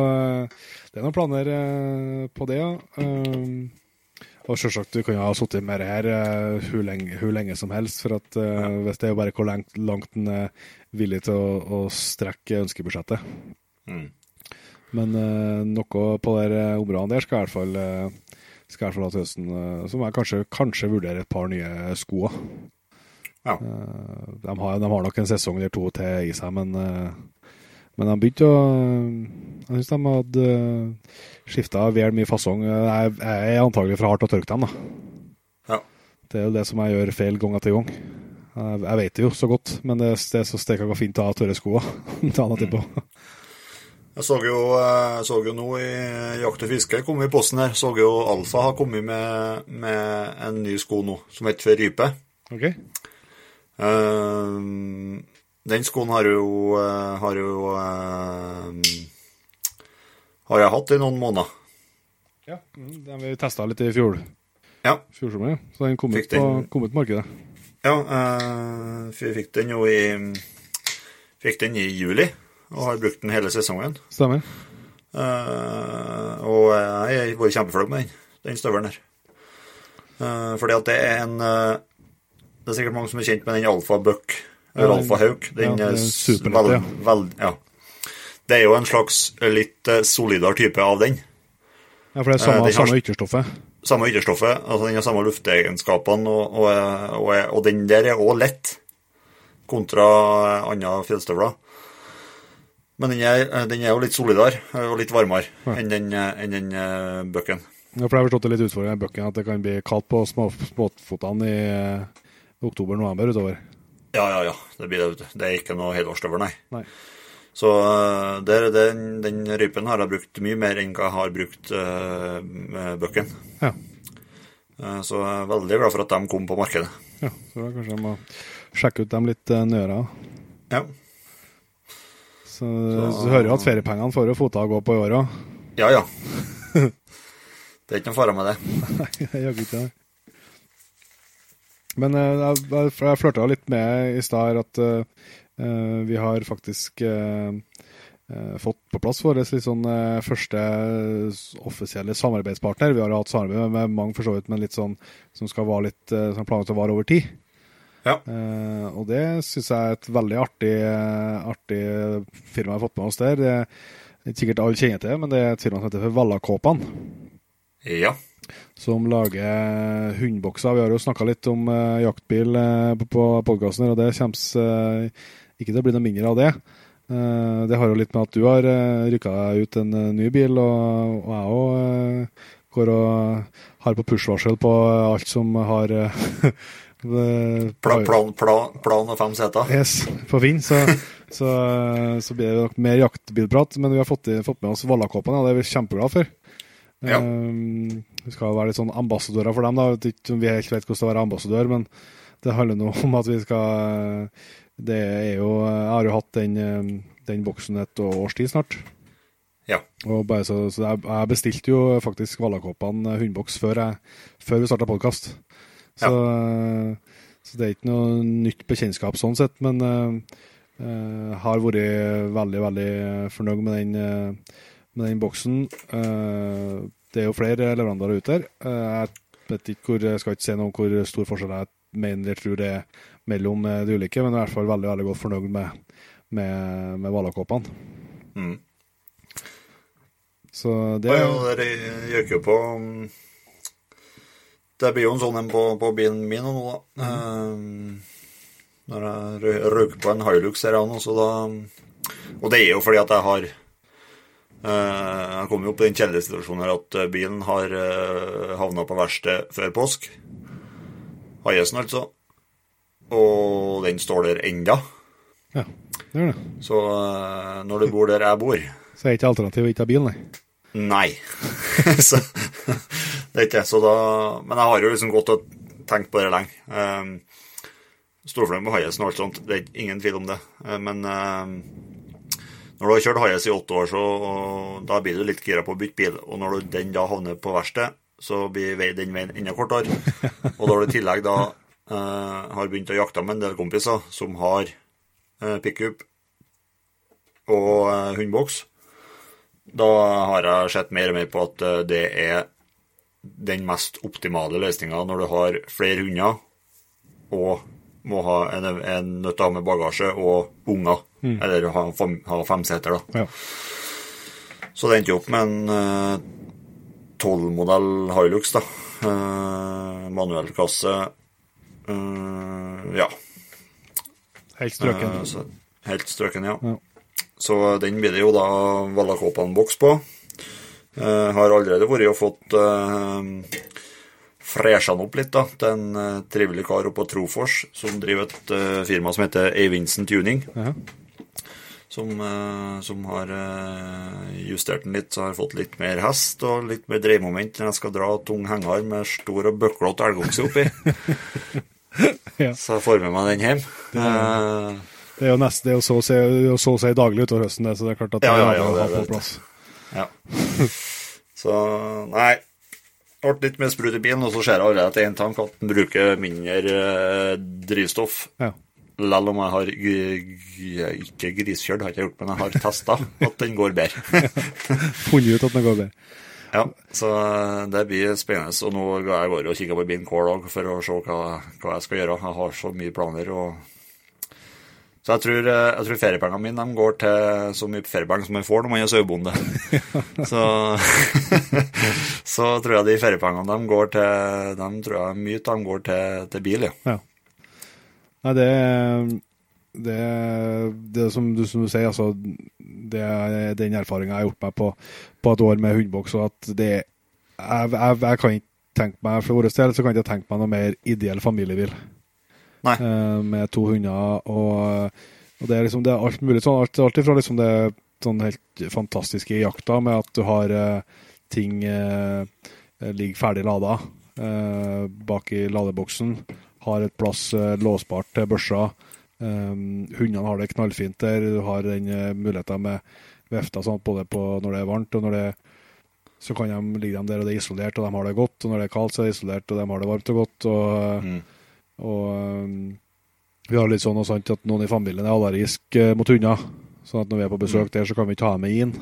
det er noen planer eh, på det, ja. Um, og selvsagt, du kan jo ha sittet med det her hvor, lenge, lenge, som helst. For at ja. hvis det er jo bare hvor langt, langt en er villig til å, å strekke ønskebudsjettet. Mm. Men noe på det området der skal i hvert fall skal jeg få til høsten. Eh, så må jeg kanskje, kanskje vurdere et par nye sko. Ja. Eh, de, har, de, har, nok en sesong eller to til i seg, men, eh, men de begynte å Jeg syns de hadde skifta vel mye fasong. Jeg, jeg er antagelig for hardt å tørke dem, da. Ja. Det er jo det som jeg gjør feil gang etter gang. Jeg, jeg vet det jo så godt, men det, det er så steika fint å ha tørre sko. Ta noe på. Jeg så jo, jeg så jo nå i Jakt og fiske kom i posten her, så jo Alfa har kommet med, med en ny sko nå, som heter Rype. Ok. Eh, den skoen har jo, eh, har jo eh, Har jeg hatt i noen måneder. Ja, mm, den vi testa litt i fjor. Ja. Fjor sommer, ja. Så den kom ut på, den- kom ut markedet. Ja, uh, fikk den jo i Fikk den i juli, og har brukt den hele sesongen. Stemmer. Uh, og jeg har vært kjempefornøyd med den, den støvelen der. Uh, fordi at det er en uh, Det er sikkert mange som er kjent med den Alfa Buck, eller den- Alfa Hauk. Den ja, er det er s- ja. Det er jo en slags litt eh, solidar type av den. Ja, for det er samme, Eh, den har- samme ytterstoffet. Samme ytterstoffet, altså den har samme luftegenskapene, og, og, og, og den der er òg lett kontra andre fjellstøvler. Men den er, den er jo litt solidar og litt varmere Ja. enn den, enn den eh, bucken. Ja, for jeg har forstått det litt utfordrende i bøkken, at det kan bli kaldt på små, småfotene i uh, oktober-november utover. Ja, ja, ja. Det blir det. Det er ikke noe helårsstøvel, nei. Nei. Så eh, der, den, den rypen har jeg brukt mye mer enn jeg har brukt uh, bøkken. Ja. Uh, så jeg er veldig glad for at de kom på markedet. ja. Så da kanskje jeg må sjekke ut dem litt uh, nøyere. Ja, Så, så, du hører jo at feriepengene får jo fota gå på i år òg. ja. ja. det er ikke noe fare med det. Nei, gjør ikke det. Men eh, jeg, jeg, jeg flørta litt med i stad at eh, vi har faktisk eh, fått på plass vår sånn uh, første offisielle samarbeidspartner. Vi har hatt samarbeid med, med mange for så vidt, men litt sånn som skal være litt som planlagt å vare over tid. Ja. Eh, og det syns jeg er et veldig artig, artig firma vi har fått med oss der. Det er ikke sikkert alle kjenner til, men det er et firma som heter for Vallakåpan Ja. som lager hundebokser. Vi har jo snakka litt om eh, jaktbil eh, på, på podkasten, og det kommer eh, ikke til å bli noe mindre av det. Eh, det har jo litt med at du har uh, rykka deg ut en eh, ny bil, og, og jeg òg går og har på push-varsel på alt som har eh, Plan, plan, plan, plan og fem seter. Yes, på Finn, så, så, så blir det nok mer jaktbilprat. Men vi har fått, i- fått med oss Vallakåpene, og det er vi kjempeglade for. Ja. Um, vi skal være litt sånn ambassadører for dem. da, Vi vet ikke helt vet hvordan det er å være ambassadør, men det handler nå om at vi skal Det er jo Jeg har jo hatt den, um, den boksen et års tid snart. Ja. Og bare så, så jeg, jeg bestilte jo faktisk Vallakåpene hundeboks før, jeg, før vi starta podkast. Så, så det er ikke noe nytt bekjentskap sånn sett, men uh, har vært veldig, veldig fornøyd med den, uh, med den boksen. Uh, det er jo flere leverandører ute her. Uh, jeg vet ikke hvor, jeg skal ikke si noe om hvor stor forskjell jeg mener eller tror det er mellom de ulike, men jeg i hvert fall veldig, veldig godt fornøyd med, med, med Valakåpene. Mm. Så det Ja, ja, det gjør jo på um, Det blir jo en sånn en på, på bilen min nå, da. Um, når jeg røyker på en Hilux her nå, så da Og det er jo fordi at jeg har uh, Jeg kom jo opp i den kjedelige situasjonen her at eh, bilen har uh, havna på verksted før påsk. Haiesen, altså. Og den står der enda. Ja, det gjør det. Så uh, når du bor der jeg bor Så er ikke alternativet ikke ha bil, nei. Nei. så, det er ikke så da Men jeg har jo liksom gått og tenkt på det lenge. Um, Storfløyen på Hiasen og alt sånt, det er ingen tvil om det. Eh, men um, når du har kjørt Hayes i åtte år, så da blir du litt gira på å bytte bil. Og når du, den da havner på verksted, så blir den veien enda kortere. Og da har du i tillegg da uh, har begynt å jakte med en del kompiser som har uh, pickup og uh, hundeboks. Da har jeg sett mer og mer på at det er den mest optimale løsninga når du har flere hunder og må ha en, en nødt til å ha med bagasje og unger. Eller ha, fem, ha seter, da. Ja. Så det endte jo opp med en tolvmodell Hilux, da. Uh, Manuellkasse. Uh, ja. Helt strøken. Uh, helt strøken, ja. Ja. Så den blir det jo da Vallakåpan-boks på. Eh, har allerede vært og fått uh, fresha han opp litt da, til en uh, trivelig kar oppe på Trofors som driver et uh, firma som heter Eivindsen Tuning. Ja. som, eh, som har eh, justert den litt, så har jeg fått litt mer hest og litt mer dreiemoment når jeg skal dra tung henger med stor og bøklete elgokse oppi. Ja. Så jeg får med meg den hjem. Eh, Det er jo nesten det er jo å det er så seg, daglig utover høsten, det, så det er klart at Ja, det ja, er ja, det, å det er på det. Ja. Så nei. Ble litt mer sprut i bilen, og så ser jeg allerede etter én tank at den bruker mindre eh, drivstoff. Ja. Selv om jeg har ikke griskjørt, har jeg ikke gjort, men jeg har testa at den går bedre. Funnet ut at den går bedre. ja, så eh, det blir spennende. Og nå går jeg og kikker på bilen hver dag for å se hva, hva jeg skal gjøre. Jeg har så mye planer. og så jeg tror, eh, jeg tror feriepengene mine de går til så mye feriepenger som man får når man er sauebonde. så, så tror jeg de feriepengene de går til de tror jeg mye av dem går til, til bil, ja. Ja. Nei, det det, det som du, som du sier, altså Det er den erfaringa jeg har gjort meg på, på et år med hundeboks, og at det jeg, jeg, jeg kan ikke tenke meg For vår del så kan jeg ikke tenke meg noe mer ideell familiebil. Eh, med to hunder, og, og det er liksom det er alt mulig sånn. Alt, alt ifra liksom det sånn helt fantastiske i jakta, med at du har uh, ting uh, ligger ferdig lada bak i ladeboksen. Har et plass låsbart til børsa. Um, hundene har det knallfint der. Du har den uh, muligheten med vifta sånn, både på når det er varmt og når det så kan de ligge dem der og det er isolert, og de har det godt. Og når det er kaldt, så er det isolert, og de har det varmt og godt. Og, Mm. Og um, vi har litt sånn og sant at noen i familien er allergisk eh, mot hunder. Sånn at når vi er på besøk der, så kan vi ikke ha dem med inn.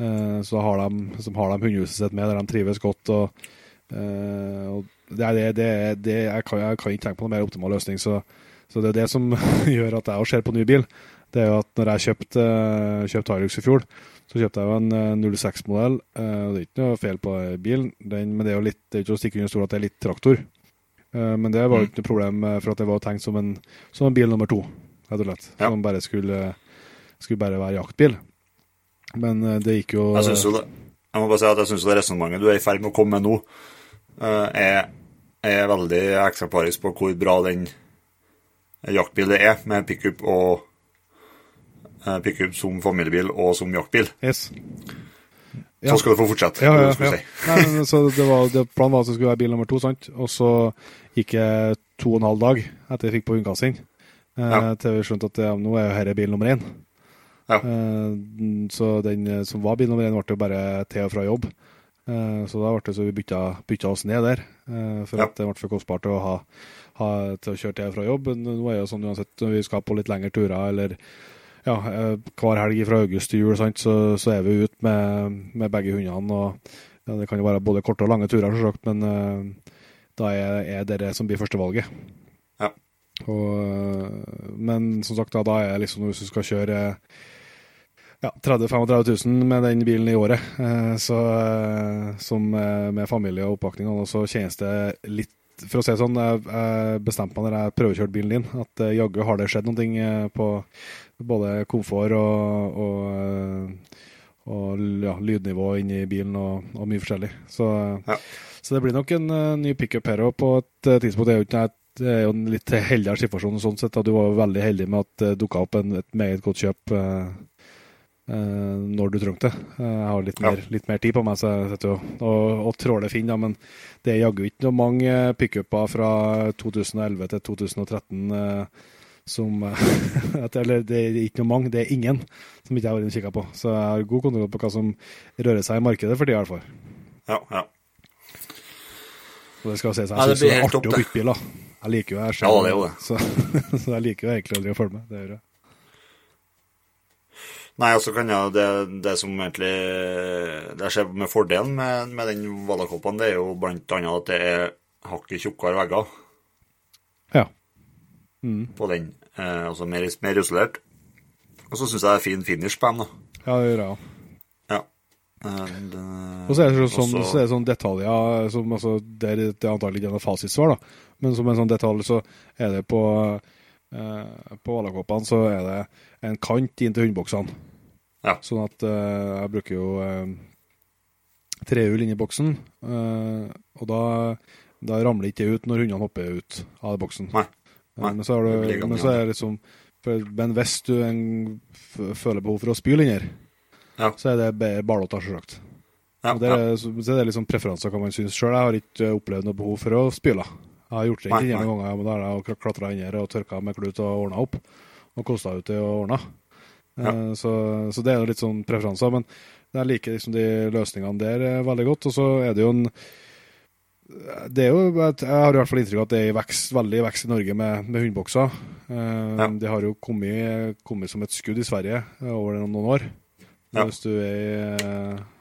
Eh, så har de, som har de hundehuset sitt med, der de trives godt. Og, eh, og det er det, det, det jeg, kan, jeg kan ikke tenke på noen mer optimal løsning. Så, så det er det som gjør at jeg ser på ny bil. Det er jo at når jeg kjøpte kjøpt Hilux i fjor, så kjøpte jeg jo en eh, 06-modell. eh, og det er ikke noe feil på bilen, den, men det er jo litt, det er ikke å stikke under stol at det er litt traktor. Eh, men det var jo Mm. ikke noe problem, eh, for at det var tenkt som en, som en bil nummer to, rett og slett. Ja. Som bare skulle, skulle bare være jaktbil. Men eh, det gikk jo Jeg syns jo det. Jeg må bare si at jeg syns det resonnementet du er i ferd med å komme med nå, er, er veldig eksemplarisk på hvor bra den jaktbilen er, med pickup og pickup som familiebil og som jaktbil. Yes. Ja. Så skal du få fortsette. Ja, ja, ja. si. Nei, men, så det var, det, planen var at det skulle være bil nummer to, sant? og så gikk jeg to og en halv dag etter jeg fikk på hundekassen, eh, Ja. til vi skjønte at ja, nå er jo dette bil nummer én. Ja. Eh, så den eh, som var bil nummer én, ble jo bare til og fra jobb. Så da ble det så vi bytta, bytta oss ned der, for at det ble for kostbart å ha, ha til å kjøre til og fra jobb. Nå er det jo sånn uansett når vi skal på litt lengre turer, eller ja, hver helg fra august til jul, sant, så, så er vi ute med, med begge hundene. og ja, Det kan jo være både korte og lange turer, selvsagt, men da er, er det det som blir førstevalget. Ja. Og, men som sagt, da, da er liksom hvis du skal kjøre ja, 30 000-35 000 med den bilen i året, eh, så, eh, som eh, med familie og oppakning, og så kjennes det litt For å si det sånn, jeg, bestemte meg når jeg prøvekjørte bilen din, at jaggu har det skjedd noe på både komfort og, og, og ja, lydnivå inni bilen og, og mye forskjellig. Så, Ja. Så det blir nok en uh, ny pickup her òg på et uh, tidspunkt. Det er jo, ikke, det er jo en litt heldigere situasjon sånn sett. Da. Du var jo veldig heldig med at det dukka opp en, et meget godt kjøp eh, eh, når du trengte det. Eh, Jeg har litt Ja. mer, litt mer tid på meg, så jeg sitter jo og, og tråler Finn, da, men det er jaggu ikke noe mange pickuper fra 2011 til 2013 eh, som eh, Eller det er ikke noe mange, det er ingen som ikke jeg har vært inne og kikka på. Så jeg har god kontroll på hva som rører seg i markedet for det, i hvert fall. Ja, ja. Og det skal sies, jeg syns det er artig å bytte bil, da. Jeg liker jo jeg Ja, det jo det. Så, så jeg liker jo egentlig aldri å følge med. Det gjør jeg. Nei, altså kan jeg, det, det som egentlig det jeg ser med fordelen med, med den Valakoppen, det er jo blant annet at det er hakket tjukkere vegger Ja. Mm. på den. Eh, altså mer, mer isolert. Og så syns jeg det er fin finish på dem, da. Ja, det gjør jeg òg. Eh, Og så er det sånn, også- så er det sånn detaljer som altså, Det er det er antagelig ikke noe fasitsvar, da. Men som en sånn detalj så er det på eh, På valakoppene så er det en kant inn til hundeboksene. Ja. Sånn at eh, jeg bruker jo eh, trehjul inn i boksen, eh, og da, da ramler ikke det ut når hundene hopper ut av boksen. Nei. Eh, Nei, Men så, er det men så er det liksom For, men hvis du en, føler behov for å spyle inni her, ja. så er det barlåta, selvsagt. Ja, det, er, så, så det er liksom preferanser hva man syns sjøl. Jeg har ikke opplevd noe behov for å spyle. Jeg har gjort det ikke noen ganger, men da har jeg klatra inn her og tørka med klut og ordna opp. Og kosta ut det og ordna. Ja. Uh, så, så, det er jo litt sånn preferanser. Men jeg liker liksom de løsningene der veldig godt. Og så er det jo en det er jo, Jeg har i hvert fall inntrykk av at det er vekst, veldig i vekst i Norge med, med hundebokser. Ja. Det har jo kommet, kommet, som et skudd i Sverige over noen år. Ja. Hvis du er i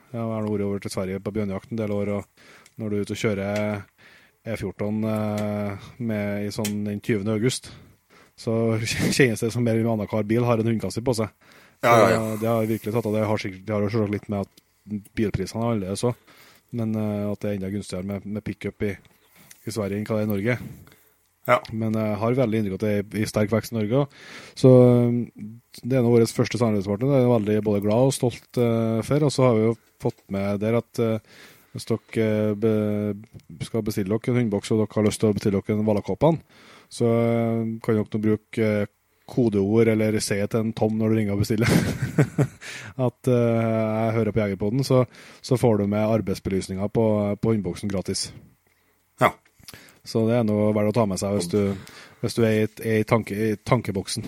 Jeg har vært over til Sverige på bjørnejakt en del år, og når du er ute og kjører E14 uh, med, i sånn den 20. august, så kjennes det som mer enn annenhver bil har en hundekasse på seg. Ja, ja, ja. Det har virkelig tatt av. Det har, sikkert, det har litt med at bilprisene er annerledes òg. Men uh, at det er enda gunstigere med, med pickup i, i Sverige enn hva det er i Norge. Ja. Men jeg har veldig inntrykk av at det er i sterk vekst i Norge. Så um, det er nå vår første samarbeidspartner. Det er jeg veldig både glad og stolt uh, for. Og så har vi jo fått med der at uh, hvis dere be, skal bestille dere en hundeboks og dere har lyst til å bestille dere en Valakåpan, så kan dere bruke kodeord eller se til en Tom når du ringer og bestiller at jeg hører på Jegerpoden, så, så, får du med arbeidsbelysninga på, på hundeboksen gratis. Så det er noe verdt å ta med seg hvis du, hvis du er, i, er i, tanke, i, tankeboksen.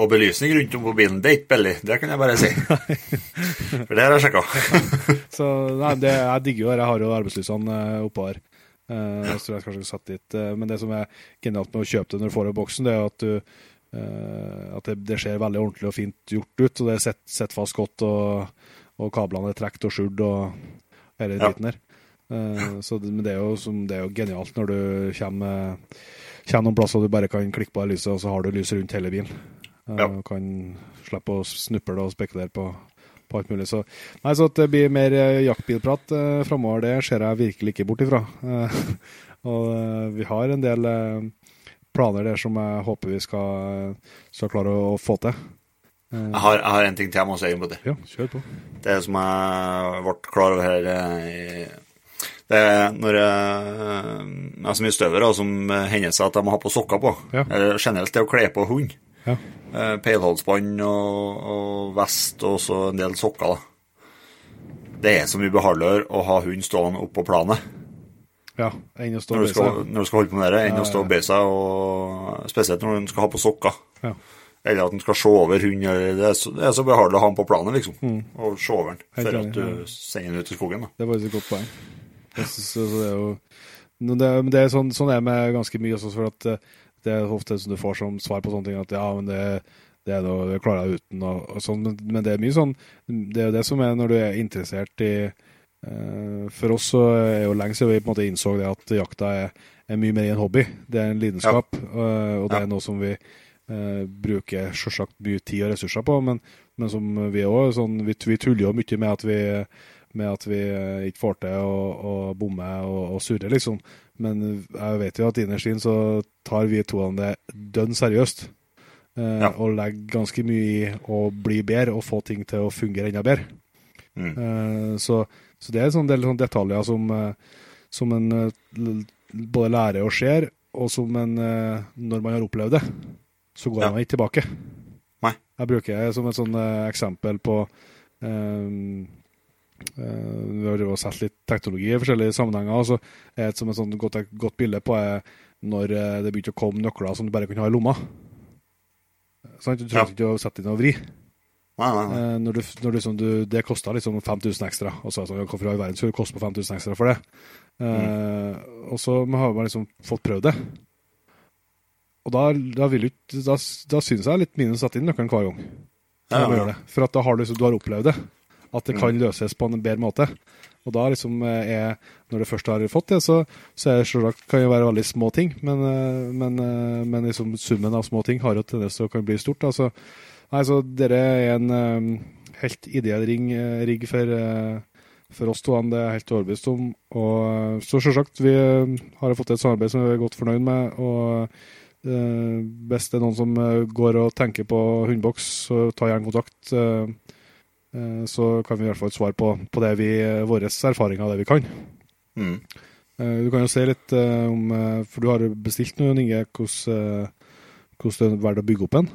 Og belysning rundt om på bilen, det er ikke billig, det kan jeg bare si. For det har jeg sjekka. så nei, det, jeg digger jo det. Jeg har jo arbeidslysene eh, oppå her. Uh, så jeg kanskje satt dit. Uh, men det som er genialt med å kjøpe det når du får det i boksen, det er at du Uh, at det, det, ser veldig ordentlig og fint gjort ut. og Det er sett, fast godt, og, og, kablene er trukket og skjult og hele ja. driten der. Uh, så det, men det er, jo, som, det er, jo, genialt når du kommer, kommer noen plasser og du bare kan klikke på det lyset, og så har du lys rundt hele bilen. Ja. Og Kan slippe å snuple og spekulere på, på alt mulig. Så, nei, så at det blir mer jaktbilprat eh, framover, det ser jeg virkelig ikke bort ifra. og vi har en del planer der som jeg håper vi skal, skal klare å få til. Jeg har, jeg har, en ting til jeg må si om det. Ja, kjør på. Det som jeg ble klar over her eh, Det er når jeg, jeg er så mye støvere som hender seg at jeg må ha på sokker på. Ja. Eller generelt det å kle på hund. Ja. Peilhalsbånd og, og, vest og så en del sokker. da. Det er så mye behageligere å ha hund stående oppå planet. Ja, enn å stå når du, skal, når du skal holde på med det, enn å stå og be seg, og spesielt når du skal ha på sokker. Ja. Eller at den skal se over hunden. Det er så, så behagelig å ha den på planen, liksom. Mm. Og se over den før at du sender den ut i skogen. Da. Det faktisk et godt poeng. Så, så det er jo det, det er sånn, sånn er med ganske mye også, for at eh, det er ofte som du får som svar på sånne ting, at ja, men det, det er noe, det klarer jeg uten, og, og sånn, men, men, det er mye sånn Det er jo det som er når du er interessert i Eh, for oss så er jo lenge siden vi på en måte innså det at jakta er, er mye mer en hobby. Det er en lidenskap, ja. Eh, og det er noe som vi uh, bruker selvsagt mye tid og ressurser på. Men, men som vi òg sånn, vi, vi, tuller jo mye med at vi, med at vi ikke får til å, å bomme og, og, surre, liksom. Men jeg vet jo at innerst inne så tar vi to av det dønn seriøst. Eh, ja. Og legger ganske mye i å bli bedre og få ting til å fungere enda bedre. Mm. Eh, så så det er en del sånne detaljer som, eh, som en eh, både lærer og ser, og som en eh, Når man har opplevd det, så går ja. man ikke tilbake. Nei. Jeg bruker det som et sånn eksempel på um, Vi har jo sett litt teknologi i forskjellige sammenhenger. så er et som et sånt godt, godt bilde på er når det begynte å komme nøkler som du bare kunne ha i lomma. Sånn, du trengte ja. ikke å sette inn og vri. Nei, nei, nei. Eh, når du, når du, du, det kosta liksom 5000 ekstra. Og så sånn, Hvorfor i all verden skulle det koste på 5000 ekstra for det? Mm. Og så har man liksom fått prøvd det. Og da, da, vil du, da, da synes jeg litt minus å sette inn nøkkelen hver gang. Ja, ja. For at da har du, du har opplevd det. At det kan mm. løses på en bedre måte. Og da liksom eh, er Når du først har fått det, så, så er det, kan det være veldig små ting. Men, men, men liksom summen av små ting har jo tendens til å kan bli stort. Altså, Nei, så dere er en helt ideell ring, rigg for, for, oss to, det er jeg helt overbevist om. Og så selvsagt, vi har fått et samarbeid som vi er godt fornøyd med. og hvis det er noen som går og tenker på hundeboks, så ta gjerne kontakt. Så kan vi i hvert fall svare på, på det vi, våre erfaringer av det vi kan. Mm. Du kan jo se litt om For du har bestilt noe, Inge. Hvordan hvordan det er verdt å bygge opp en?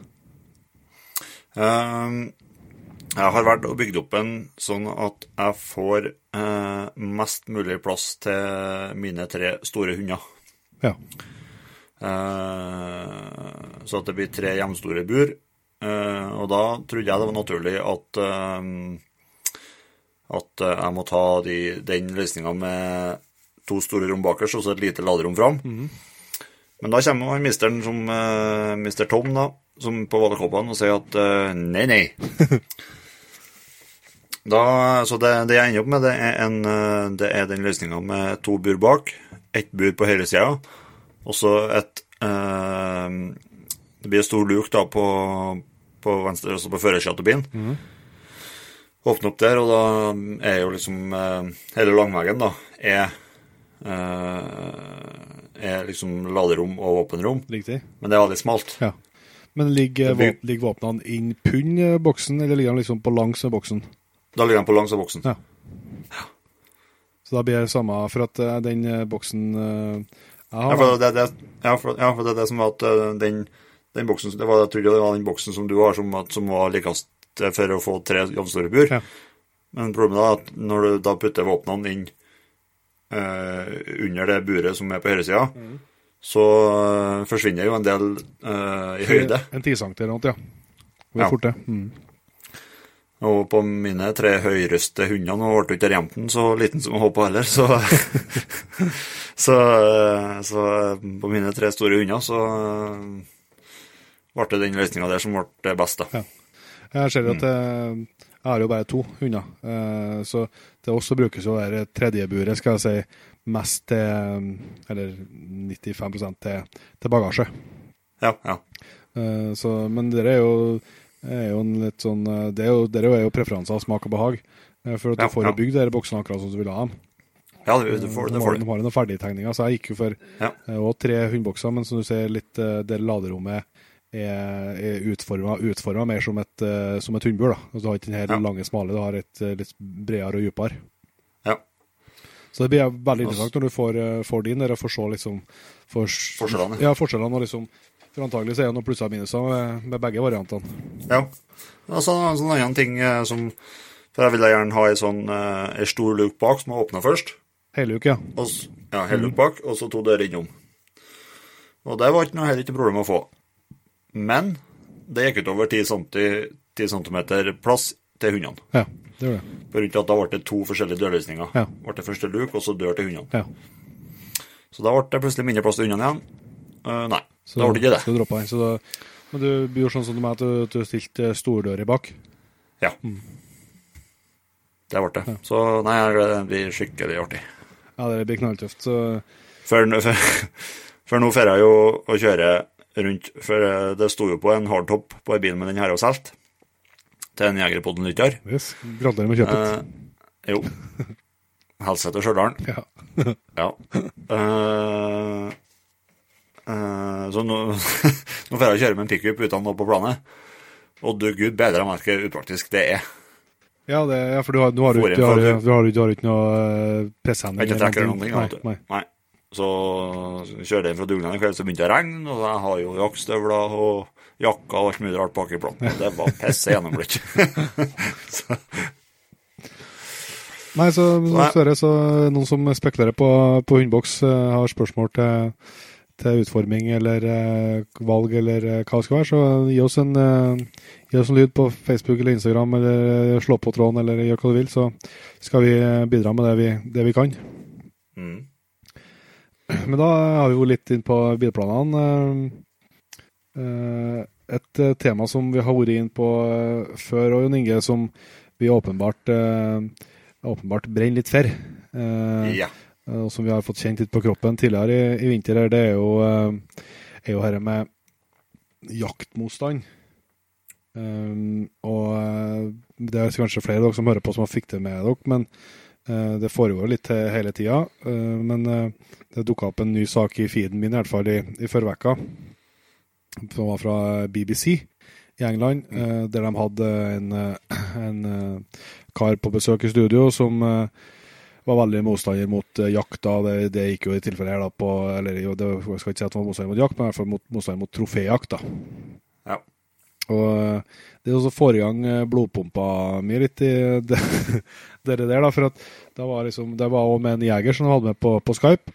Eh, jeg har vært å bygge opp en sånn at jeg får eh, mest mulig plass til mine tre store hunder. Ja. Eh, så at det blir tre jevnstore bur. Eh, og da trodde jeg det var naturlig at eh, at eh, jeg må ta de, den løsninga med to store rom bakerst og så et lite laderom fram. Men da kommer han misteren som uh, Mr. Tom, da, som på valdekoppen, og sier at uh, nei, nei. da, så det, det jeg ender opp med, det er, en, eh, det er den løsninga med to bur bak, ett bur på høyresida, og så et uh, Det blir stor luk da på, på venstre, altså på førersida av bilen. Åpne opp der, og da er jo liksom eh, Hele langveggen da er eh, er liksom laderom og våpenrom. Riktig. Men det er veldig smalt. Ja. Men ligger, blir- våp ligger våpnene inn pund boksen, eller ligger de liksom på langs av boksen? Da ligger den på langs av boksen. Ja. Så da blir det samme for at eh, den boksen jeg Ja, for det, det, ja, for, ja, for det er det som var at den, den boksen det var, Jeg trodde det var den boksen som du har, som, som var likest for å få tre jevnstore bur. Ja. Men problemet er at når du da putter våpnene inn eh, under det buret som er på høyresida, Mm. så eh, forsvinner jo en del eh, i høyde. En 10 cm eller noe, ja. Det Ja. er fort, det. Mm. Og på mine tre høyreste hunder Nå ble ikke Remten så liten som jeg håpa heller, så, så Så på mine tre store hunder så ble det den løsninga der som ble best, da. Ja. Jeg ser at eh, jeg har jo bare to hunder, eh, så det også brukes jo det tredjeburet, skal jeg si, mest til Eller 95 til, til bagasje. Ja, ja. Eh, så, men det er jo, er jo en litt sånn eh, Det er jo, det er jo preferanser, smak og behag. Eh, For at Ja, du får ja. bygd de boksene akkurat som du vil ha dem. ja du, du får, De det har, får de du. har noen ferdigtegninger, så jeg gikk jo for Ja. eh, tre hundebokser, men som du ser, litt eh, det laderommet er, er utforma, mer som et, uh, som et hundebur. Altså, du har ikke den her Ja. lange, smale, du har et uh, litt bredere og dypere. Ja. Så det blir veldig interessant når du får, uh, får din, der og får se liksom for, Forskjellene. Ja, forskjellene. og liksom For antagelig så er det noen plusser og minuser med, med begge variantene. Ja. Altså, en sånn annen ting som For jeg ville gjerne ha ei sånn stor luke bak som er åpna først. Hele uke, ja. Og, ja, hele luke bak, og så to dører innom. Og det var ikke noe, heller ikke noe problem å få. Men det gikk utover 10 cm, 10 centimeter plass til hundene. Ja, det gjorde det. På grunn at da ble det to forskjellige dørløsninger. Ja. Ble det første luk, og så dør til hundene. Ja. Så da ble det plutselig mindre plass til hundene igjen. Uh, nei, Så, da ble det ikke det. Så du droppa den. Så da, men du gjorde sånn som meg, at du, du stilte stordøra i bak. Ja. Det ble det. Så nei, det blir skikkelig artig. Ja, det blir knalltøft. Så For, for, for nå drar jeg jo å kjøre rundt For eh, det sto jo på en hardtop på en bil med den her og solgt til en Jegerpodden-lytter. yes, gratulerer med kjøpet. Eh, jo. Helse til Stjørdal. Ja. Ja. Eh, eh, så nå, nå får jeg kjøre med en pickup uten noe på planet. Og du gud bedre meg hvor upraktisk det er. Ja, det, ja, for du har, du har, ikke- du har, du har, du har ikke noe uh. Jeg ikke trekker noen ting. Nei, nei. Nei. Så kjørte jeg fra dugnaden i kveld, så begynte det å regne, og jeg har jo jaktstøvler og jakka og alt mulig rart bak i planen. Det var pisse gjennomblitt. så, Nei, så, dessverre, så noen som spekulerer på, på hundeboks, eh, har spørsmål til, til utforming eller eh, valg eller eh, hva det skal være, så gi oss en, gi oss en lyd på Facebook eller Instagram, eller slå på tråden, eller gjør hva du vil, så skal vi bidra med det vi, det vi kan. mm. Men da har vi jo litt inn på bilplanene. Eh, eh, Et eh, tema som vi har vært inn på før, og Jon Inge, som vi åpenbart, åpenbart brenner litt for. Ja. og som vi har fått kjent litt på kroppen tidligere i, i vinter, det er jo, er jo dette med jaktmotstand. Um, og det er kanskje flere av dere som hører på som har fikk det med dere, men det foregår litt hele tida. Eh, men eh, det dukka opp en ny sak i feeden min, i hvert fall i, i forrige uke, som var fra BBC i England, eh, der de hadde en, eh, en eh, kar på besøk i studio som eh, var veldig motstander mot jakta. jakt. det, det, gikk jo i tilfellet her da på eller jo, det, Jeg skal ikke si at han var motstander mot jakt, men i hvert fall mot, motstander mot troféjakt. da. Ja. Og uh, det er også får i gang blodpumpa mi litt i det, det der, da, for at det var liksom, det var også med en jeger som hadde med på, på Skype,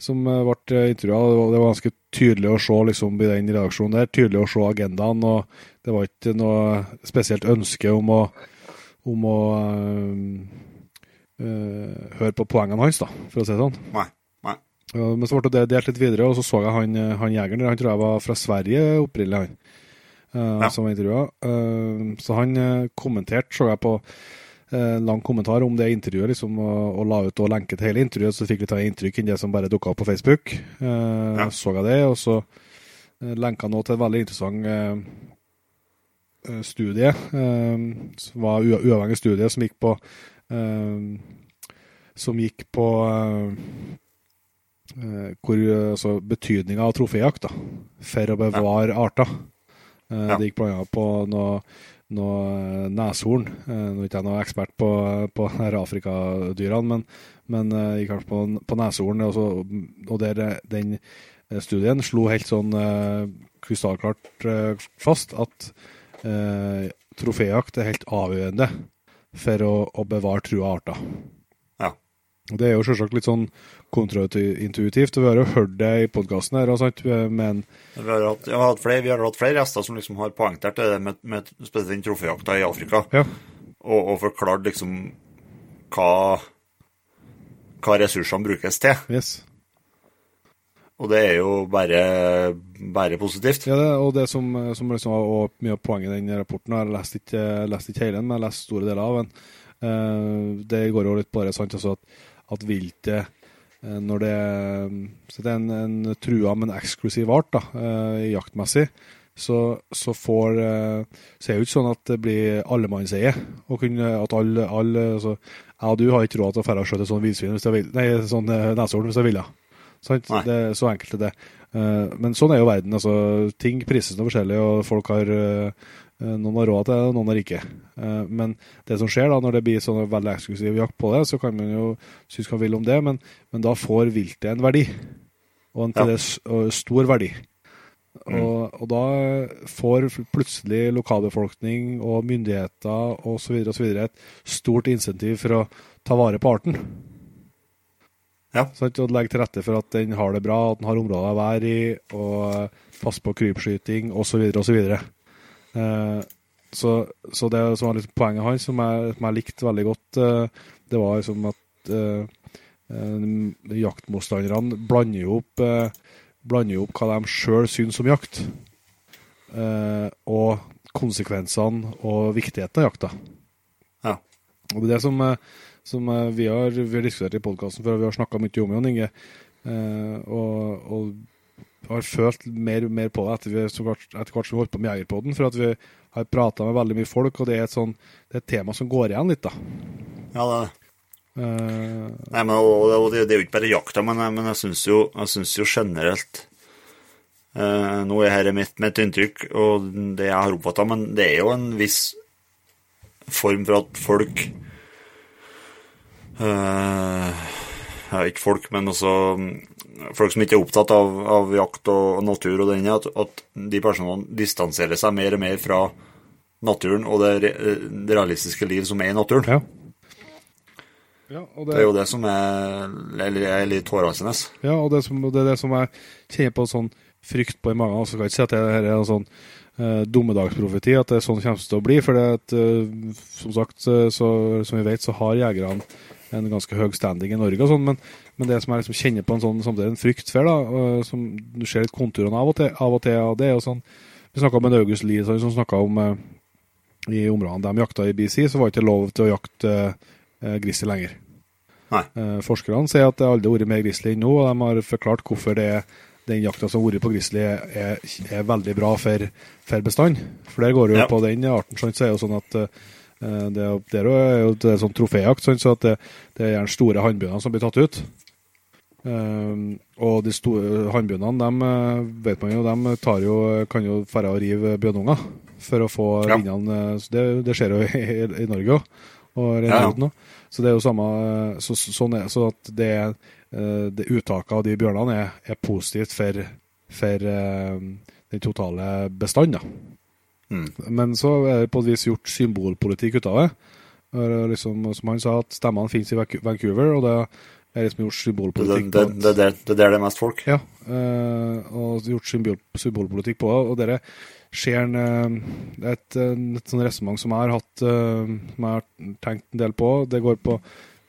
som ble intervjua. Det var ganske tydelig å se liksom, i den redaksjonen der, tydelig å se agendaen. og Det var ikke noe spesielt ønske om å, om å uh, høre på poengene hans, da, for å si det sånn. Nei, nei. Men så ble det delt litt videre, og så så jeg han, han jegeren der. Han tror jeg var fra Sverige opprinnelig, han. Uh, ja. Som var intervjua. så han kommenterte, så jeg på lang kommentar om det intervjuet, liksom, og, og, la ut og lenke til hele intervjuet, så fikk vi ta inntrykk enn det som bare dukka opp på Facebook. Ja. Så jeg det, og så lenka nå til et veldig interessant studie, som var uavhengig studie, som gikk på Eh, som gikk på eh, eh, hvor, altså, betydninga av troféjakt da, for å bevare ja. arter. Ja. Det gikk bl.a. på noe, noe neshorn. Nå er ikke jeg noen ekspert på, på Afrikadyrene, men, men gikk kanskje på, på neshorn. Altså, og der, den studien slo helt sånn krystallklart fast at eh, troféjakt er helt avgjørende for å, å bevare trua arter. Det er jo selvsagt litt sånn kontraintuitivt, og vi har jo hørt det i podkasten her. Sant? Men vi har, hatt, har hatt flere, vi har hatt flere gjester som liksom har poengtert det med, med spesielt den troféjakta i Afrika, ja. og, og, forklart liksom hva, hva ressursene brukes til. Yes. Og det er jo bare, bare positivt. Ja, det, og det som, som liksom var mye av poenget i den rapporten, jeg har lest ikke, lest ikke hele den, men jeg har lest store deler av den, uh, det går jo litt bare sant, altså at, at viltet uh, når det, så det er en, en trua, men eksklusiv art da, uh, jaktmessig, så, så, får Så er det jo ikke sånn at det blir allemannseie. Og kunne, at alle, alle altså, Jeg og du har ikke råd til å dra og skjøte sånn villsvin hvis jeg vil, nei, sånn neshorn hvis jeg ville. Sant? Det er så enkelt er det. Men sånn er jo verden. altså Ting prises noe forskjellig, og folk har noen har råd til det, noen har ikke. Uh, men det som skjer da, når det blir sånn veldig eksklusiv jakt på det, så kan man jo synes hva man vil om det, men, men, da får viltet en verdi. Og en til ja. det stor verdi. Mm. Og, og, da får plutselig lokalbefolkning og myndigheter osv. et stort insentiv for å ta vare på arten. Ja. Sant? Og legge til rette for at den har det bra, at den har områder å være i, og passe på krypskyting osv. osv. Og, så, så det som var liksom poenget hans, som jeg, som jeg, likte veldig godt, eh, det var liksom at eh, eh jaktmotstanderne blander jo opp, eh, blander opp hva de sjøl syns om jakt, eh, og konsekvensene og viktigheten av jakta. Ja. Og det er det som som eh, vi har, vi har diskutert i podkasten før, og vi har snakka mye om Jon Inge. Eh, og, og har følt mer, mer på det etter, vi, etter hvert som vi holdt på med Jegerpodden. For at vi har prata med veldig mye folk, og det er et, sånn, det er et tema som går igjen litt, da. Ja, det er det. Uh, Nei, men, og, og det, det, er jo ikke bare jakta, men, men jeg syns jo, jo, generelt uh, Nå er dette mitt, mitt inntrykk og det jeg har oppfatta, men det er jo en viss form for at folk Uh, ikke folk, men også mm, folk som ikke er opptatt av, av jakt og, natur, og denne, at, at, de personene distanserer seg mer og mer fra naturen og det, det realistiske liv som er i naturen. Ja. Ja, det, det, er jo det som er, er litt hårreisende. Ja, og det, som, det, er det som jeg kjenner på sånn frykt på i magen. Så kan ikke si at det er en sånn eh, dommedagsprofeti, at det er sånn det kommer til å bli. For det at, eh, som sagt, så, som vi vet, så har jegerne en ganske høy standing i Norge og sånn, men, men, det som jeg liksom kjenner på en sånn samtidig en frykt for, da, som du ser litt konturene av og til, av og til og det er jo sånn Vi snakka med August Lie som snakka om eh, i områdene de jakta i BC, så var det ikke lov til å jakte eh, grizzly lenger. Eh, forskerne sier at det aldri har vært mer grizzly enn nå, og de har forklart hvorfor det er den jakta som har vært på grizzly, er, er, veldig bra for, for bestand. For der går det jo ja. på den arten, så er det jo sånn at Eh, det, det er jo det er sånn troféjakt, så det, det, er gjerne store hannbjørner som blir tatt ut. Um, og de store hannbjørnene, dem eh, vet man jo, de tar jo, kan jo dra og rive bjørnunger for å få ja. vinnene. Det, det, skjer jo i, i Norge òg. og ja. Så det er jo samme så, Sånn er så at det, eh, det uttaket av de bjørnene er, er positivt for, for den totale bestanden. Mm. Men så er det på et vis gjort symbolpolitikk ut av det. Liksom, som han sa, at stemmene finnes i Vancouver, og det er liksom gjort symbolpolitikk det, det, det, det, det det er mest folk? Ja, uh, og gjort symbol, symbolpolitikk på det. Og dere skjer en, eh, et, et sånn resonnement som jeg har hatt, uh, som jeg har tenkt en del på. Det går på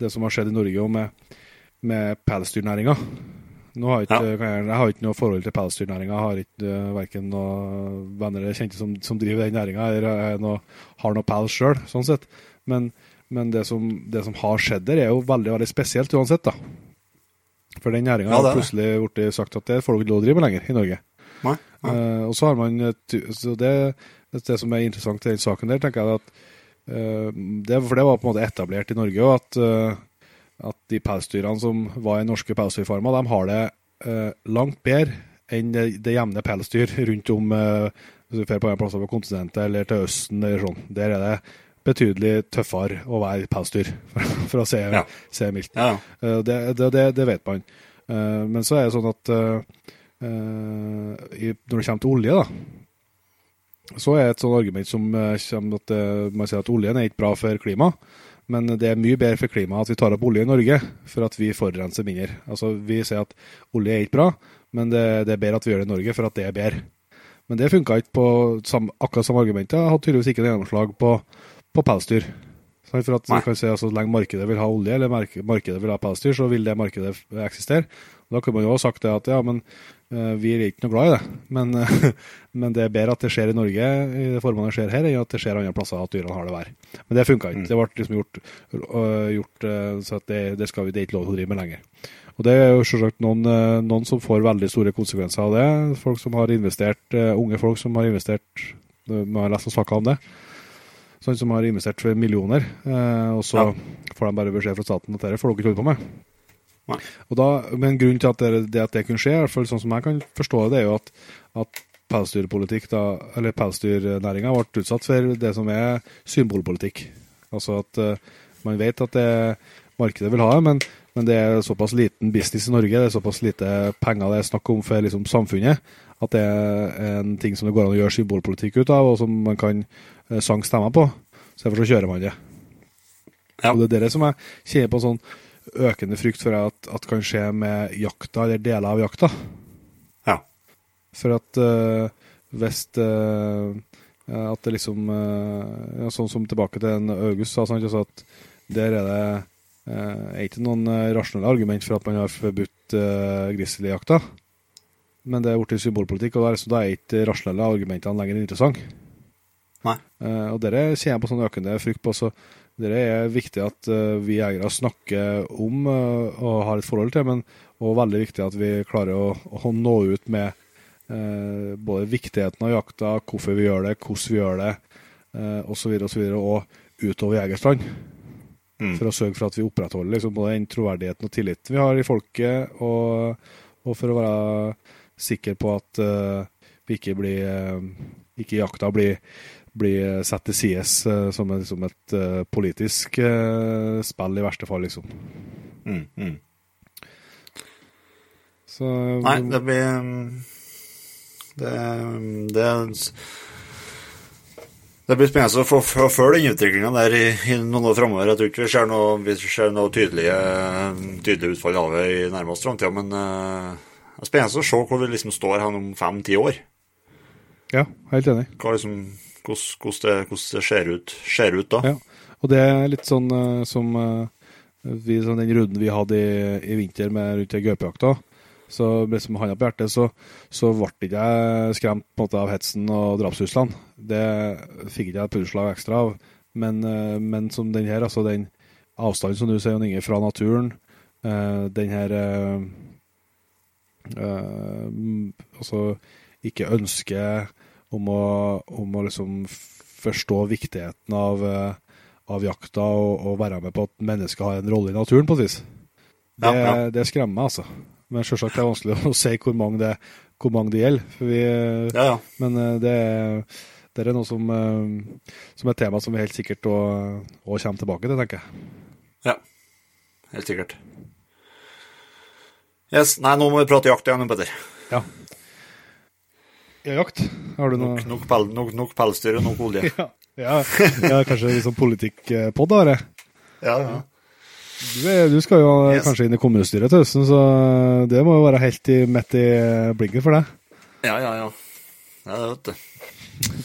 det som har skjedd i Norge og med, med pelsdyrnæringa. Nå har ikke, ja. jeg, har ikke noe forhold til pelsdyrnæringa. Har ikke uh, verken noen venner eller kjente som, som driver den næringa, eller noe, har noe pels sjøl, sånn sett. Men, men det, som, det, som, har skjedd der, er jo veldig veldig spesielt uansett. da. For den næringa ja, har plutselig blitt sagt at det får du ikke lov å drive med lenger i Norge. Nei, nei. Uh, og så har man så det, det som er interessant i den saken der, tenker jeg at uh, det, For det var på en måte etablert i Norge, òg, at, uh, at de pelsdyrene som var i norske pelsdyrfarmer, de har det langt bedre enn det, det jevne pelsdyr rundt om hvis du drar på en plass på kontinentet eller til Østen eller sånn. Der er det betydelig tøffere å være pelsdyr, for, å se, ja. se mildt. Ja. Det, det, det, vet man. Men så er det sånn at Uh, i, når det kommer til olje, da, så er et sånt argument som kommer at man sier at oljen er ikke bra for klimaet. Men det er mye bedre for klimaet at vi tar opp olje i Norge, for at vi forurenser mindre. Altså, Vi sier at olje er ikke bra, men det, det, er bedre at vi gjør det i Norge, for at det er bedre. Men det funka ikke på sam, akkurat samme argumentet. Jeg hadde tydeligvis ikke gjennomslag på, på pelsdyr. For at kan si, altså, Så lenge markedet vil ha olje, eller markedet vil ha pelsdyr, så vil det markedet eksistere. Da kunne man jo ha sagt det at ja, men uh, vi er ikke noe glad i det. Men, uh, men, det er bedre at det skjer i Norge i det formålet det skjer her, enn at det skjer andre plasser at dyrene har det verre. Men det funka ikke. Mm. Det ble liksom gjort, uh, gjort så at det, det, skal vi, det er ikke lov til å drive med lenger. Og Det er jo selvsagt noen, noen, som får veldig store konsekvenser av det. Folk som har investert, Unge folk som har investert Vi har lest og snakka om det. Sånn som har investert for millioner, og så ja. får de bare beskjed fra staten at dette får dere ikke holde på med. Da, men grunnen til at det, det, at det kunne skje, i hvert fall sånn som jeg kan forstå det, er jo at, at pelsdyrpolitikk, da, eller pelsdyrnæringa ble utsatt for det som er symbolpolitikk. Altså at uh, man vet at det, markedet vil ha det, men, men, det er såpass liten business i Norge, det er såpass lite penger det er snakk om for liksom, samfunnet, at det er en ting som det går an å gjøre symbolpolitikk ut av, og som man kan uh, sange stemmer på. Så derfor så kjører man det. Ja. Og det er det som jeg kjenner på sånn økende frykt for at, at kan skje med jakta, eller deler av jakta. Ja. For at uh, hvis uh, At det liksom uh, ja, Sånn som tilbake til en August sa, sant, altså at der er det uh, ikke noen rasjonelle argument for at man har forbudt uh, grizzlyjakta. Men det er blitt symbolpolitikk, og da er, da er ikke rasjonelle argumentene lenger interessante. Nei. Og dere kjenner jeg på sånn økende frykt på. så det er viktig at uh, vi jegere snakker om uh, og har et forhold til, men òg veldig viktig at vi klarer å, å nå ut med eh, både viktigheten av jakta, hvorfor vi gjør det, hvordan vi gjør det, eh, osv., videre og, og utover jegerstand. Mm. For å sørge for at vi opprettholder liksom, både den troverdigheten og tilliten vi har i folket, og, og for å være sikker på at vi ikke blir ikke jakta blir blir satt til side som, som, et uh, politisk uh, spill, i verste fall, liksom. Mm, mm. Så Nei, det blir Det, det det blir spennende å følge den utviklinga der i, i, noen år framover. Jeg tror ikke vi ser noe, vi ser noe tydelige, tydelige utfall av det i nærmeste framtid, men uh, det er spennende å se hvor vi liksom står her om fem-ti år. Ja, helt enig. Hva liksom hvordan det, hvordan det ser, ut, ser, ut, da. Ja. Og det er litt sånn uh, som uh, vi, sånn den runden vi hadde i, i vinter med rundt gaupejakta. Så liksom hånda på hjertet, så, så ble ikke jeg skremt på en måte av hetsen og drapshuslene. Det fikk ikke jeg et pulsslag ekstra av. Men, uh, men, som den her, altså den avstanden som du sier, Inge, fra naturen, den her Altså ikke ønske om å, om å liksom forstå viktigheten av, eh, av jakta og, og, være med på at mennesket har en rolle i naturen, på et vis. Det, ja, ja. det skremmer meg, altså. Men selvsagt er det vanskelig å si hvor mange det, hvor mange det gjelder. Vi, ja, men eh, det, det er noe som, eh, som er et tema som vi helt sikkert òg kommer tilbake til, tenker jeg. Ja, helt sikkert. Yes, Nei, nå må vi prate jakt igjen, Petter. Ja. Ja, jakt. Har du noe Nok, nok, pel, nok, nok pelsdyr og nok olje. Ja, ja, ja kanskje litt sånn politikkpod, har jeg. ja, ja. Du, er- du skal jo Yes. kanskje inn i kommunestyret til høsten, så det må jo være helt i, midt i blinken for deg. Ja, ja, ja. Ja, det vet du.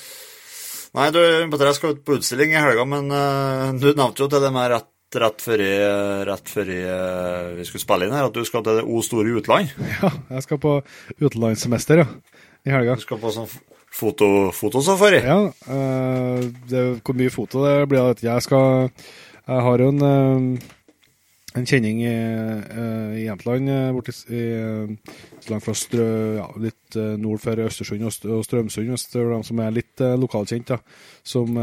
Nei, du, jeg skal ut på utstilling i helga, men uh, du nevnte jo til det med rett, rett før, jeg, rett før jeg, vi skulle spille inn her, at du skal til det O store utland. Ja, jeg skal på utenlandssemester, ja. I helga. Du skal på sånn foto, fotosafari. Ja, Uh, det, hvor mye foto det blir, vet jeg. skal Jeg har jo en, uh, en kjenning i, uh, i Jämtland, borti i, så langt fra Strø, ja, litt nord for Østersund og, og Strømsund, hvis det er de som er litt lokalkjent, da, som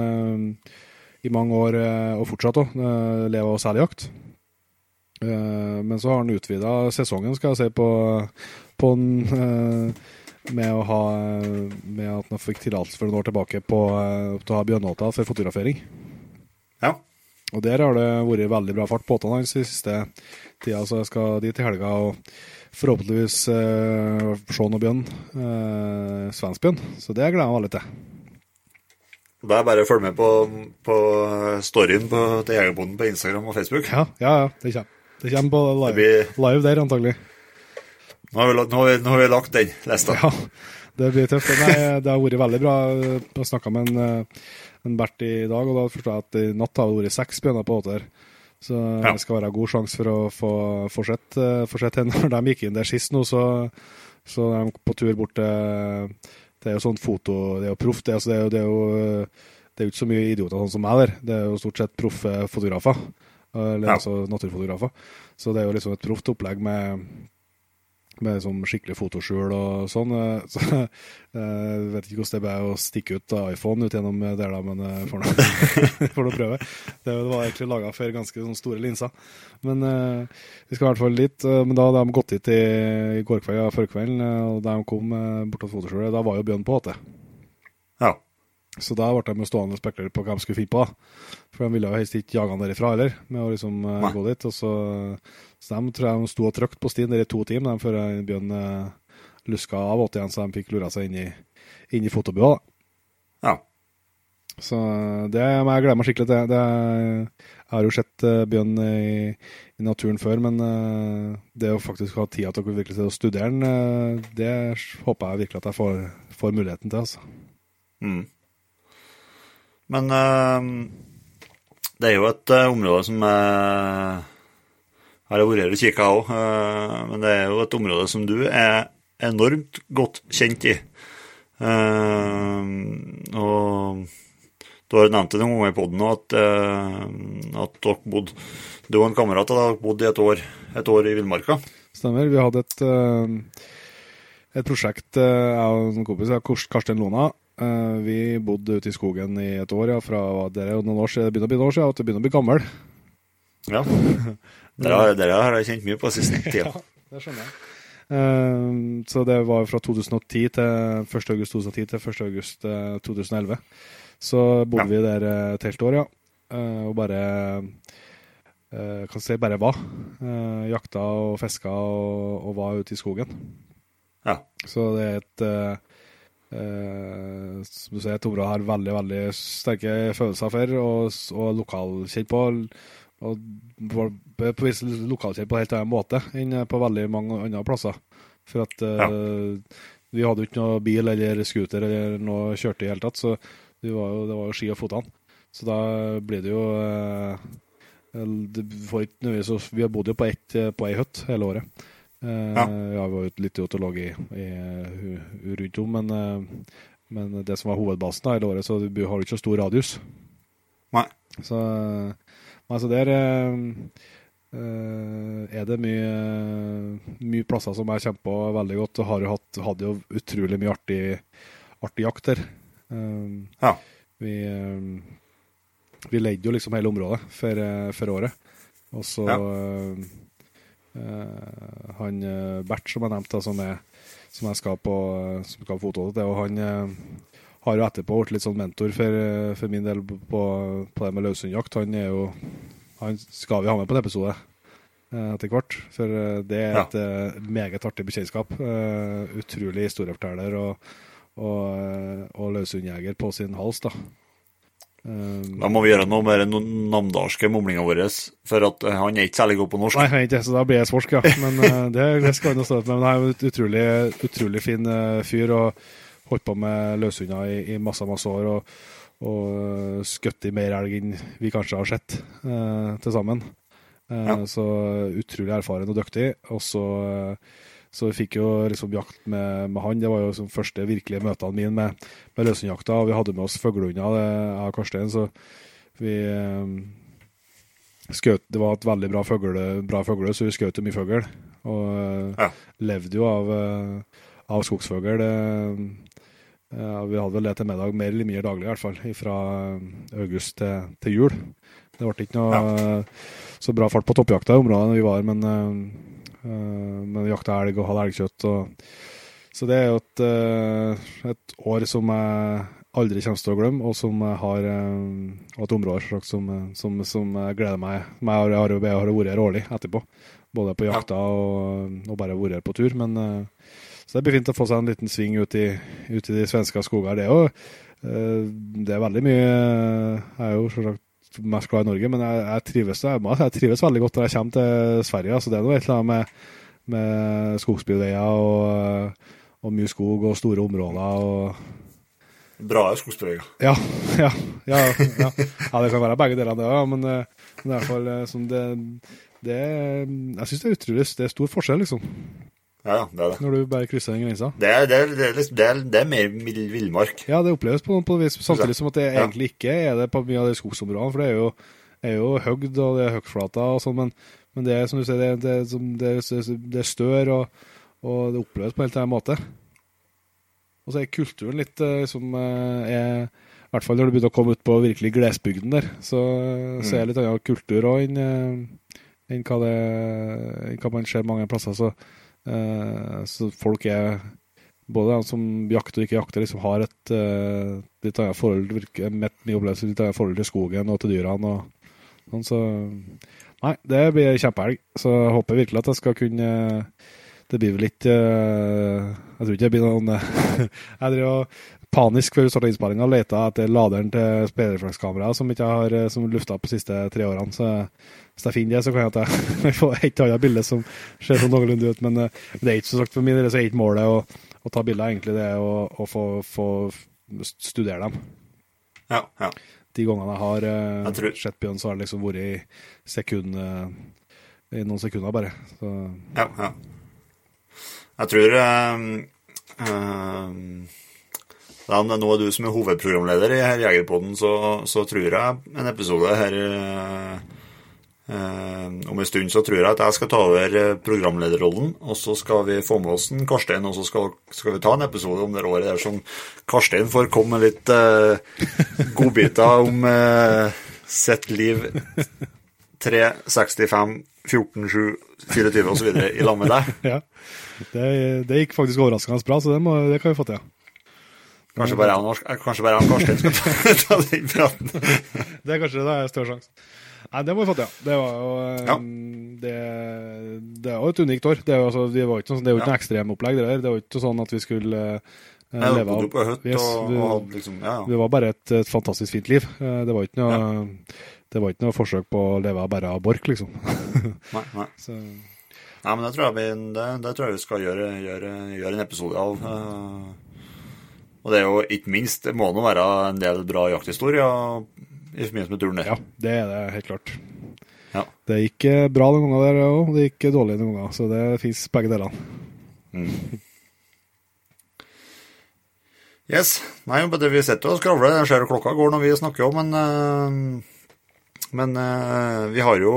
i mange år, og fortsatt òg, lever av seljakt. Men så har han utvida sesongen, skal jeg si, på, på en, med, å ha, med at han fikk tillatelse for noen år tilbake på, eh, til å ha bjørnåta for fotografering. Ja. Og der har det vært veldig bra fart på båtene hans i siste tida, så jeg skal dit i helga og forhåpentligvis eh, se noe bjørn. Eh, svensk bjørn. Så det gleder jeg meg veldig til. Det er bare å følge med på, på storyen på, til Jegerbonden på Instagram og Facebook. Ja, ja, ja det kommer. Det kommer på live, live der, antagelig. Nå har vi, nå har vi, nå har vi lagt den lista. Ja, det blir tøft. Nei, det har vært veldig bra. Jeg snakka med en, eh, en Bert i dag, og da forstår jeg at i natt har det vært seks bjørner på åter. Så Ja. det skal være god sjanse for å få fortsette eh, fortsette Når de gikk inn der sist nå, så, så er de på tur bort til Det er jo sånn foto Det er jo proff. Det, altså, det, det, er jo, det er jo ikke så mye idioter sånn som meg der. Det er jo stort sett proffe fotografer. Eller Ja. altså naturfotografer. Så det er jo liksom et proft opplegg med med sånn skikkelig fotoskjul og sånn. eh, Så jeg vet ikke hvordan det ble å stikke ut iPhone ut gjennom der, da, men eh, får nå prøve. Det var egentlig laga for ganske sånn store linser. Men eh, vi skal i hvert fall dit. eh, Men da hadde de gått hit i, går kveld, ja, forrige kvelden, eh, og da de kom bort til fotoskjulet, da var jo Bjørn på åte. Så da ble de stående og spekulere på hva de skulle finne på. For de ville jo helst ikke jage han derifra heller, med å liksom Nei. gå dit. Og så, så de tror jeg de sto og trykte på stien der i to timer de, før Bjørn uh, luska av åtte igjen, så de fikk lura seg inn i, inn i fotobua. ja. Så eh, det må jeg glede meg skikkelig til. Det, jeg har jo sett uh, bjørn i, i naturen før, men uh, det å faktisk ha tida til å virkelig til å studere den, uh, det håper jeg virkelig at jeg får, får muligheten til. altså. Mm. Men eh, det er jo et eh, område som uh, har jeg vært og kikka òg, men det er jo et område som du er enormt godt kjent i. Og du har nevnt det noen ganger i poden at, at dere bodde Du og en kamerat hadde bodd i et år, et år i villmarka. Stemmer. Vi hadde et, et prosjekt, jeg og en kompis, Karsten Lona. Eh, Vi bodde ute i skogen i et år, ja, fra er jo noen år siden, det begynner å bli noen år siden, at du begynner å bli gammel. Ja. Dere har, dere har jeg kjent mye på siste tida. det skjønner jeg. Uh, så det var fra 2010 til 1. august 2010 til 1. august eh, 2011. Så bodde Ja. vi der eh, et helt år, ja. Uh, og bare uh, kan si bare var. Eh, jakta og fiska og, og var ute i skogen. Ja. Så det er et eh, eh, som du sier, et område har veldig veldig sterke følelser for, og, og lokalkjent på. Og på på vis lokalkjent på en helt annen måte enn på veldig mange andre plasser. For at eh, vi hadde jo ikke noe bil eller scooter eller noe kjørte i det hele tatt, så det var jo, det var jo ski og fotene. Så da blir det jo eh, det Vi har bodd jo på, ett, på ei hytte hele året. Eh, Ja. ja, vi var jo litt ute og i, i, rundt om, men, eh, men det som var hovedbasen da hele året, så du har ikke så stor radius. Nei. Så men altså der eh, er det mye, mye plasser som jeg kjenner veldig godt. Og har jo hatt, hadde jo utrolig mye artig, artig jakt der. Ja. vi, vi leide jo liksom hele området for, for året. Og så eh, han eh, Bert som jeg nevnte, som, er, som jeg skal på, som skal foto til, og han, eh, har jo etterpå blitt litt sånn mentor for, eh, for min del på, på det med løshundjakt. Han er jo Han skal vi ha med på en episode eh, etter hvert. For eh, det er et ja. meget artig bekjentskap. utrolig historieforteller og, og, og løshundjeger på sin hals, da. Da må vi gjøre noe med den namdalske mumlinga vår, for at han er ikke særlig god på norsk. Nei, han er ikke så da blir jeg svorsk, ja. Men det, det skal han stå med. Men han er en utrolig, utrolig fin fyr. og holdt på med løshunder i, i, masse, masse år og, og skutt i mer elg enn vi kanskje har sett uh, til sammen. Eh, ja. Så utrolig erfaren og dyktig. Og så, så vi fikk jo liksom jakt med, med han. Det var jo liksom første virkelige møtene mine med, med løshundjakta. Og vi hadde med oss fuglehunder, jeg og Karstein, så vi eh, skjøt Det var et veldig bra fugle, bra fugle så vi skjøt mye fugl. Og ja. levde jo av, eh, av skogsfugl. Ja, vi hadde vel det til middag mer eller mindre daglig, i hvert fall. Fra eh, august til, til jul. Det ble ikke noe ja. så bra fart på toppjakta i området vi var, men, men vi jakta elg og hadde elgkjøtt. Og, så det er jo et, uh, et, år som jeg aldri kommer til å glemme, og som jeg har og et område som, som, som gleder meg. Jeg har, jeg har, vært her årlig etterpå, både på jakta og, og, bare vært her på tur. men så det blir fint å få seg en liten sving ut i, ut i de svenske skoger. Det er jo eh, det er veldig mye Jeg er jo selvsagt mest glad i Norge, men jeg, jeg, trives, jeg, jeg, trives, veldig godt når jeg kommer til Sverige. Altså, det er noe et eller annet med, med skogsbilveier og, og, mye skog og store områder. og Bra skogsbilveier. Ja, ja, ja, ja, ja. det kan være begge deler, det òg. Men, eh, men i hvert fall eh, som det, det Jeg syns det er utrolig Det er stor forskjell, liksom. Ja, det er det. Når du bare krysser den grensa. Det er, det er, det er, liksom, det er, det er mer villmark. Ja, det oppleves på, på vis, samtidig som at det egentlig ikke er det på mye av de skogsområdene. For det er jo, er jo høgd, og det er høgflater og sånn, men, men, det er som du sier, det, det, er stør, og, og, det oppleves på en helt annen måte. Og så er kulturen litt eh, som eh, er I hvert fall når du begynner å komme ut på virkelig glesbygden der, så, mm. så er det litt annen kultur òg enn, eh, enn enn hva man ser mange plasser. så så folk er både de som jakter og ikke jakter, liksom har et litt annet forhold virker, med mye opplevelse, litt annet forhold til skogen og til dyrene. og sånn, så Nei, det blir kjempehelg. Så jeg håper virkelig at jeg skal kunne Det blir vel ikke uh, Jeg tror ikke det blir noen Jeg driver panisk før vi starta innspillinga og leta etter laderen til speilreflekskameraet som ikke har som lufta på de siste tre årene. Så hvis jeg finner det, så kan jeg at jeg får et annet bilde som ser sånn noenlunde ut. Men uh, det er ikke så sagt for min del, så er ikke målet å, å ta bilder, egentlig. Det er å, å få, få, studere dem. Ja, ja. De gangene jeg har uh, jeg sett bjørn, så har det liksom vært i sekund, i noen sekunder, bare. Så. Ja, ja. Jeg tror uh, nå er du som er hovedprogramleder i her Jegerpodden, så, så tror jeg en episode her uh, Eh, om en stund så tror jeg at jeg skal ta over eh, programlederrollen, og så skal vi få med oss en Karstein, og så skal, skal, vi ta en episode om det året der som Karstein får komme med litt eh, godbiter om eh, sitt liv 3, 65, 14, 7, 24 osv. i lag med deg. Ja, det, det, gikk faktisk overraskende bra, så det, må, det kan vi få til. Kanskje bare jeg og Karsten skal ta den praten. det er kanskje det er større sjanse. Nei, det må vi få til, ja. Det var jo ja. det, det var et unikt år. Det, var, altså, det var ikke, sånn, det var ikke ja. noe ekstremopplegg, det der. Det var ikke sånn at vi skulle uh, leve av på høtt yes, og, vi, og liksom, ja. Det var bare et, et, fantastisk fint liv. Det var ikke noe Det var ikke noe forsøk på å leve av bare av bork, liksom. nei, nei. Så. Nei, men det tror jeg vi, det, det tror jeg vi skal gjøre, gjøre, gjøre en episode av. Uh, og det er jo ikke minst Det må nå være en del bra jakthistorier i forbindelse med turen der. Ja, det er det helt klart. Ja. Det gikk bra noen ganger der òg, det gikk dårlig noen ganger. Så det fins begge delene. Mm. Yes. Nei, det vi sitter og skravler. Jeg ser klokka går når vi snakker òg, men, uh, men uh, vi har jo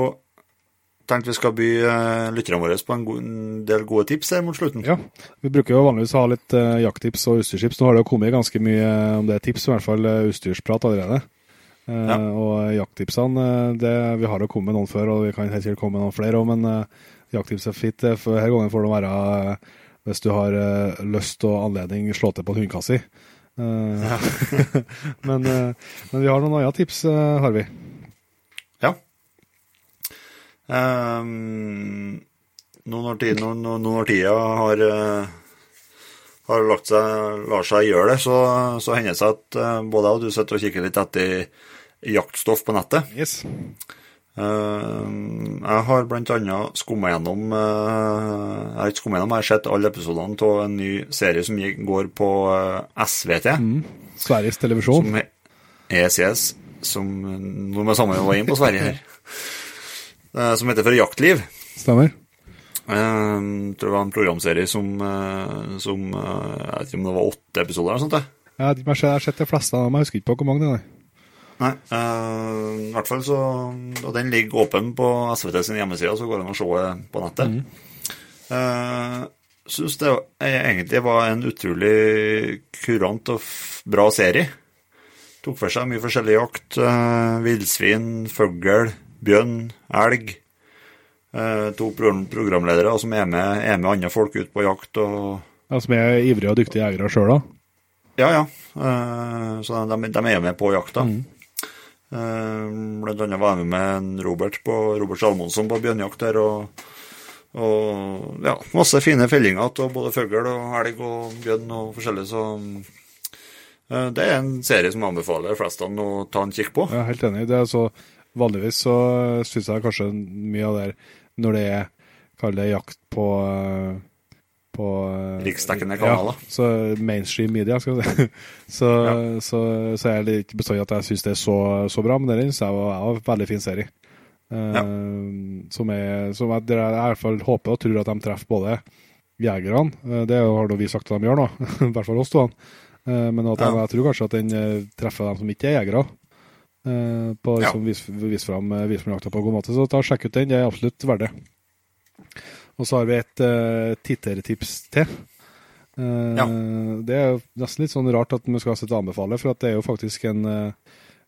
tenkt vi skal by uh, lytterne våre på en, god, en, del gode tips her mot slutten. Ja, vi bruker jo vanligvis å ha litt uh, jakttips og utstyrstips. Nå har det jo kommet ganske mye om det er tips, i hvert fall utstyrsprat allerede. Eh, ja. Og jakttipsene eh, det, Vi har jo kommet med noen før, og vi kan helt sikkert komme med noen flere òg, men uh, jakttips er fint. For her gangen får det være hvis du har lyst og anledning, slå til på en hundekasse. Ja. men, eh, men vi har noen andre tips, eh, har vi. Um, nå når tid- nå- nå- nå når tida har, eh, har lagt seg, lar seg gjøre det, så, så hender det seg at eh, både og du sitter og kikker litt etter jaktstoff på nettet. Yes. Uh, jeg har annet skumma gjennom uh, Jeg har ikke skumma gjennom, jeg har sett alle episodene av en ny serie som går på uh, SVT. Sveriges Televisjon. Som ECS, som Nå må jeg sammen var inn på Sverige her. Eh, Som heter For jaktliv. Stemmer. Eh, Jeg tror det var en programserie som, eh, som eh, Jeg vet ikke om det var åtte episoder eller sånt. det. Jeg har sett de fleste av dem, jeg husker ikke på hvor mange det er. Nei, Uh, i hvert fall så Og den ligger åpen på SVT sin hjemmeside, så går det an å se på nettet. Mm. Syns det egentlig var en utrolig kurant og bra serie. Tok for seg mye forskjellig jakt. Uh, Villsvin, fugl, bjørn, elg. Eh, to pro- programledere som er med, er med andre folk ut på jakt. og Ja, som er ivrige og dyktige jegere sjøl, da. Ja, ja. Eh, så de, de er med på jakta. Mm. blant annet var jeg med med en Robert på Robert Salmonsson på bjørnjakt her. og, og ja, masse fine fellinger av både fugl og elg og bjørn og forskjellig, så eh, det er en serie som jeg anbefaler flestene å ta en kikk på. Jeg er helt enig. Det er så, vanligvis så syns jeg kanskje mye av det her, når det er Kall det jakt på eh, på eh, Riksdekkende kanaler. Ja, så mainstream media, skal vi si. Så, så, så er det ikke bestandig at jeg syns det er så, så bra, men det synes jeg var, en veldig fin serie. Ja Som, er, som jeg, jeg i hvert fall håper og tror at de treffer både jegerne, eh, det har vi sagt at de gjør nå, i hvert fall oss to. uh, Men at de, Ja. jeg tror kanskje at den eh, treffer dem som ikke er jegere. Eh, På Ja. liksom, vise, vise fram eh, vise jakta på en god måte. Så ta sjekk ut den, det er absolutt verdt det. Og så har vi et uh, tittertips til. Uh, Ja. Det er jo nesten litt sånn rart at vi skal sitte og anbefale, for at det er jo faktisk en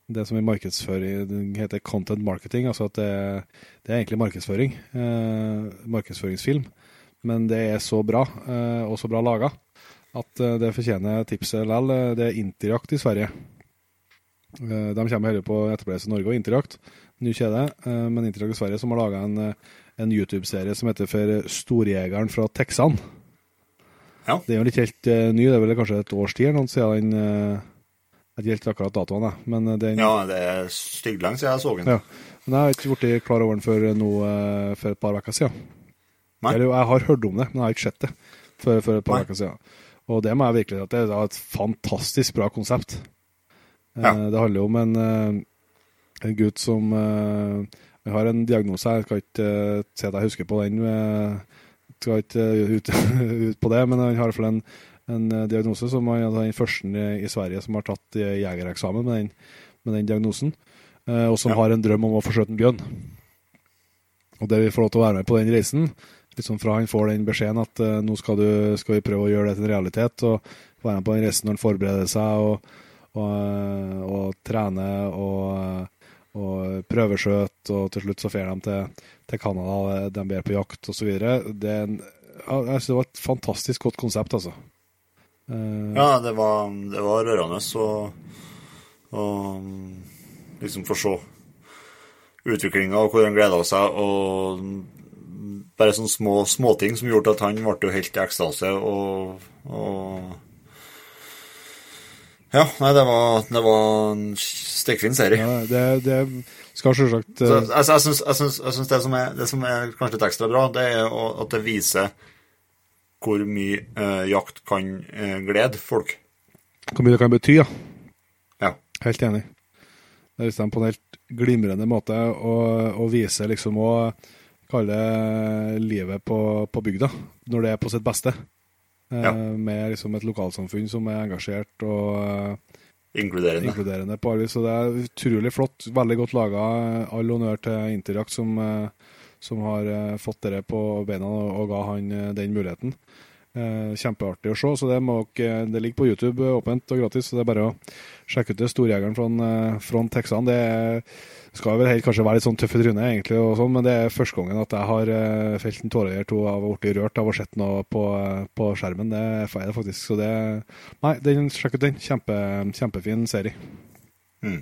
det som i markedsføring heter content marketing, altså at det, det er egentlig markedsføring. markedsføringsfilm. Men det er så bra, og så bra laga, at det fortjener tipset likevel. Det er Interjakt i Sverige. Eh, de kommer heller på Etterpleis i Norge og Interjakt. Ny kjede, eh, men Interjakt i Sverige som har laga en, eh, en YouTube-serie som heter For Storjegeren fra Texan. Ja. Det er jo litt helt ny, det er vel kanskje et års tid eller noe siden den Jeg gjelder akkurat datoen. Men den, Ja, det er stygglenge siden jeg så den. Ja. Men jeg har ikke blitt klar over den før nå for et par uker siden. Nei. Eller jo, jeg har hørt om det, men jeg har ikke sett det for, for et par uker siden. Og det må jeg virkelig si at det er et fantastisk bra konsept. Eh, Ja. Det handler jo om en, eh, en gutt som eh, har en diagnose, jeg skal ikke eh, si at jeg husker på den, Jeg skal ikke eh, ut, ut på det, men han har i hvert fall en, en eh, diagnose som han er den første i, Sverige som har tatt eh, jegereksamen med den, med den diagnosen, eh, og som Ja. har en drøm om å få skjøte en bjørn. Og det vi får lov til å være med på den reisen, liksom fra han får den beskjeden at eh, nå skal, du, skal vi prøve å gjøre det til en realitet, og være med på den reisen når han forbereder seg og, og, og trener og, og prøveskjøt, og til slutt så fer de til, til Canada, de ber på jakt osv. Det en, jeg synes det var et fantastisk godt konsept, altså. Eh, Ja, det var, det var rørende å liksom få se utviklinga og hvor han gleda seg, og bare sånne små småting som gjorde at han ble helt i ekstase og, og Ja, nei, det var, det var en stikkfin serie. ja, det, det skal selvsagt Så, altså, jeg, jeg, jeg syns det som er, det som er kanskje litt ekstra bra, det er at det viser hvor mye uh, jakt kan uh, glede folk. hvor mye det kan bety, ja. Ja. Helt enig. Det viser dem på en helt glimrende måte å, og vise liksom å kalle livet på, på bygda, når det er på sitt beste. Eh, Ja. Med liksom et lokalsamfunn som er engasjert og eh, Inkluderende. inkluderende på alle. Så det er utrolig flott. Veldig godt laga. All honnør til Interact som, eh, som har fått dere på beina og, ga han den muligheten. Kjempeartig å se. så Det, må, det ligger på YouTube åpent og gratis, så det er bare å sjekke ut det. Storjegeren fra, fra Texan. Det skal vel helt kanskje være litt sånn tøff i trynet, egentlig, og sånn, men det er første gangen at jeg har uh, felt en tåre eller to av å bli rørt av å sett noe på, på, skjermen. Det er feil, faktisk. Så det Nei, den, sjekk ut den. Kjempe, kjempefin serie. Mm.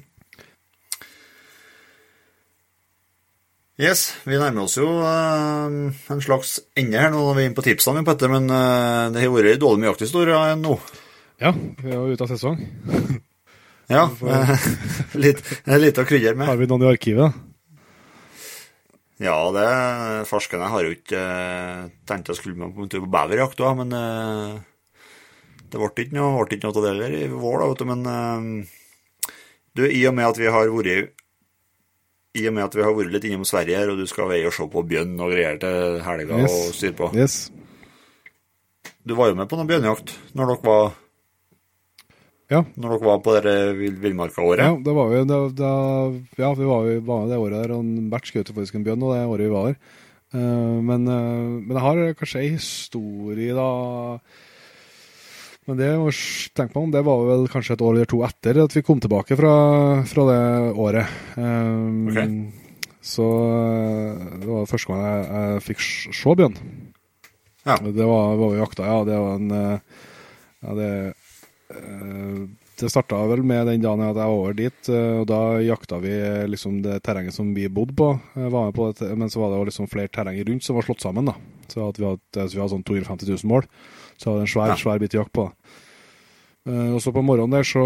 Yes, vi nærmer oss jo uh, en slags ende her nå når vi er inne på tipsene, Petter, men uh, det har vært dårlig mye jakthistorie nå. Ja, vi er jo ute av sesong. ja, litt, litt å krydre med. Har vi noen i arkivet? Ja, det farsken jeg har jo ikke uh, tenkt å skulle med på, på beverjakt òg, men uh, det ble ikke noe, ble ikke noe av det heller i vår, da, vet du, men du, i og med at vi har vært i og med at vi har vært litt innom Sverige her, og du skal veie og se på bjørn og greier til helga yes. og styre på. Yes. Du var jo med på noen bjørnejakt når dere var ja. Når dere var på det villmarka-året? Ja, det var vi, det, det, ja, vi var, var med det året der, og Bert skjøt faktisk en bjørn og det året vi var der. Uh, men, uh, men jeg har kanskje ei historie, da men det å tenke meg om, det var vel kanskje et år eller to etter at vi kom tilbake fra, fra det året. Um, okay. Så eh, det var første gang jeg, jeg fikk se bjørn. Ja. Det var, var vi jakta, ja. Det var en eh, ja, det, eh, det starta vel med den dagen jeg var over dit, og da jakta vi liksom det terrenget som vi bodde på. var med på det, men så var det liksom flere terrenger rundt som var slått sammen. da. Så at vi hadde, så vi hadde sånn 250 000 mål. Så hadde det en svær, ja. svær bit jakt på. Og så på morgenen der så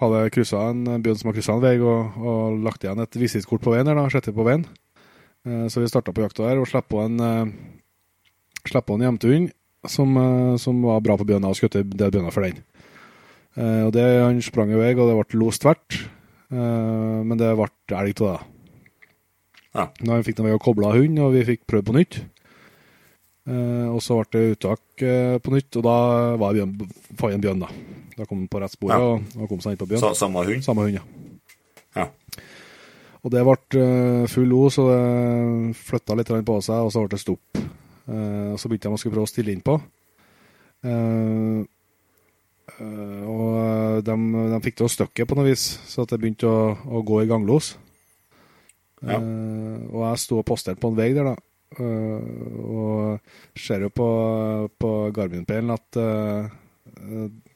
hadde jeg en bjørn som har kryssa en vei, og, og, lagt igjen et visittkort på veien der, da, sjette på veien. Så vi starta på jakta der og slapp på en slapp på en som, som, var bra på bjørna og skjøt det bjørna for den. og det, Han sprang i vei, og det ble los tvert, men det ble elg av det. Ja. Da fikk den vei og kobla hund, og vi fikk prøvd på nytt. Og så ble det uttak på nytt, og da var bjørn, fant en bjørn. Da Da kom han på rett spor ja. og, og, kom seg inn på bjørn. Så, samme hund? Samme hund, ja. ja. Og det ble full los, så det flytta litt på seg, og så ble det stopp. Og så begynte de å skulle prøve å stille inn på. og de, de, fikk det å støkke på noe vis, så at det begynte å, å gå i ganglos. Ja. og jeg sto og posterte på en vei der, da. Og ser jo på, på Garmin-peilen at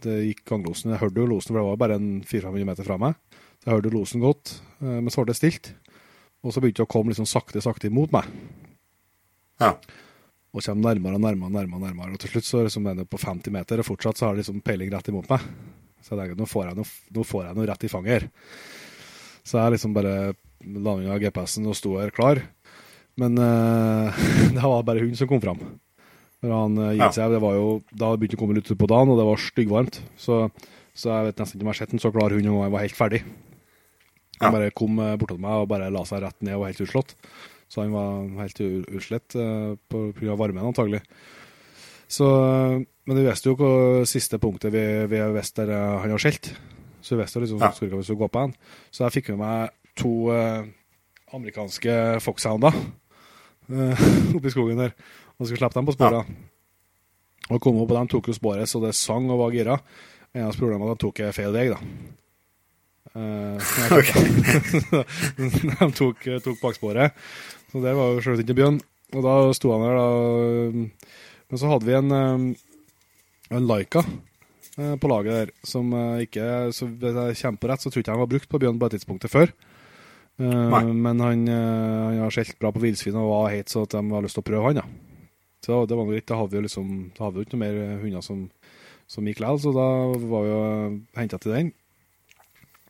det gikk ganglosen. Jeg hørte jo losen, for det var bare en 400 meter fra meg. Så jeg hørte losen godt, men så ble det stilt. Og så begynte det å komme liksom sakte, sakte imot meg. Ja. Og kommer nærmere og nærmere, nærmere, nærmere. Og til slutt så liksom er det på 50 meter, og fortsatt så har det liksom peiling rett imot meg. Så jeg tenker nå får jeg noe, nå får jeg noe rett i fanget her. Så jeg liksom bare la unna GPS-en og sto her klar. Men uh, det var bare hun som kom fram. Når han uh, gitt seg, det var jo, Da begynte å komme litt på dagen, og det var styggvarmt. Så, så jeg vet nesten ikke om jeg har sett en så klar hund og jeg var helt ferdig. Han bare kom uh, bortåt meg og bare la seg rett ned og var helt utslått. Så han var helt utslett uh, pga. varmen, antagelig. Så, men vi visste jo hva siste punktet vi, vi visste der han har skjelt. Så vi visste liksom ja. vi skulle gå på han. Så jeg fikk med meg to amerikanske foxhounder uh, oppi skogen der. Og skulle slippe dem på sporet. Ja. Og kom opp, og de tok jo sporet så det sang og var gira. Eneste problemet var at de tok feil vei, da. Uh, de tok, tok baksporet. Så det var jo selvsagt ikke bjørn. Og da sto han der, da. Men så hadde vi en, en Laika på laget der, som ikke så Hvis jeg kommer på rett, så tror jeg ikke han var brukt på bjørn på et tidspunktet før. Nei. men han, han har skjelt bra på villsvin og var heit så at de har lyst til å prøve han. Ja. Så det var noe litt, Da hadde vi jo liksom, da hadde vi ikke noe mer hunder som, som gikk likevel, så da var vi jo henta til den.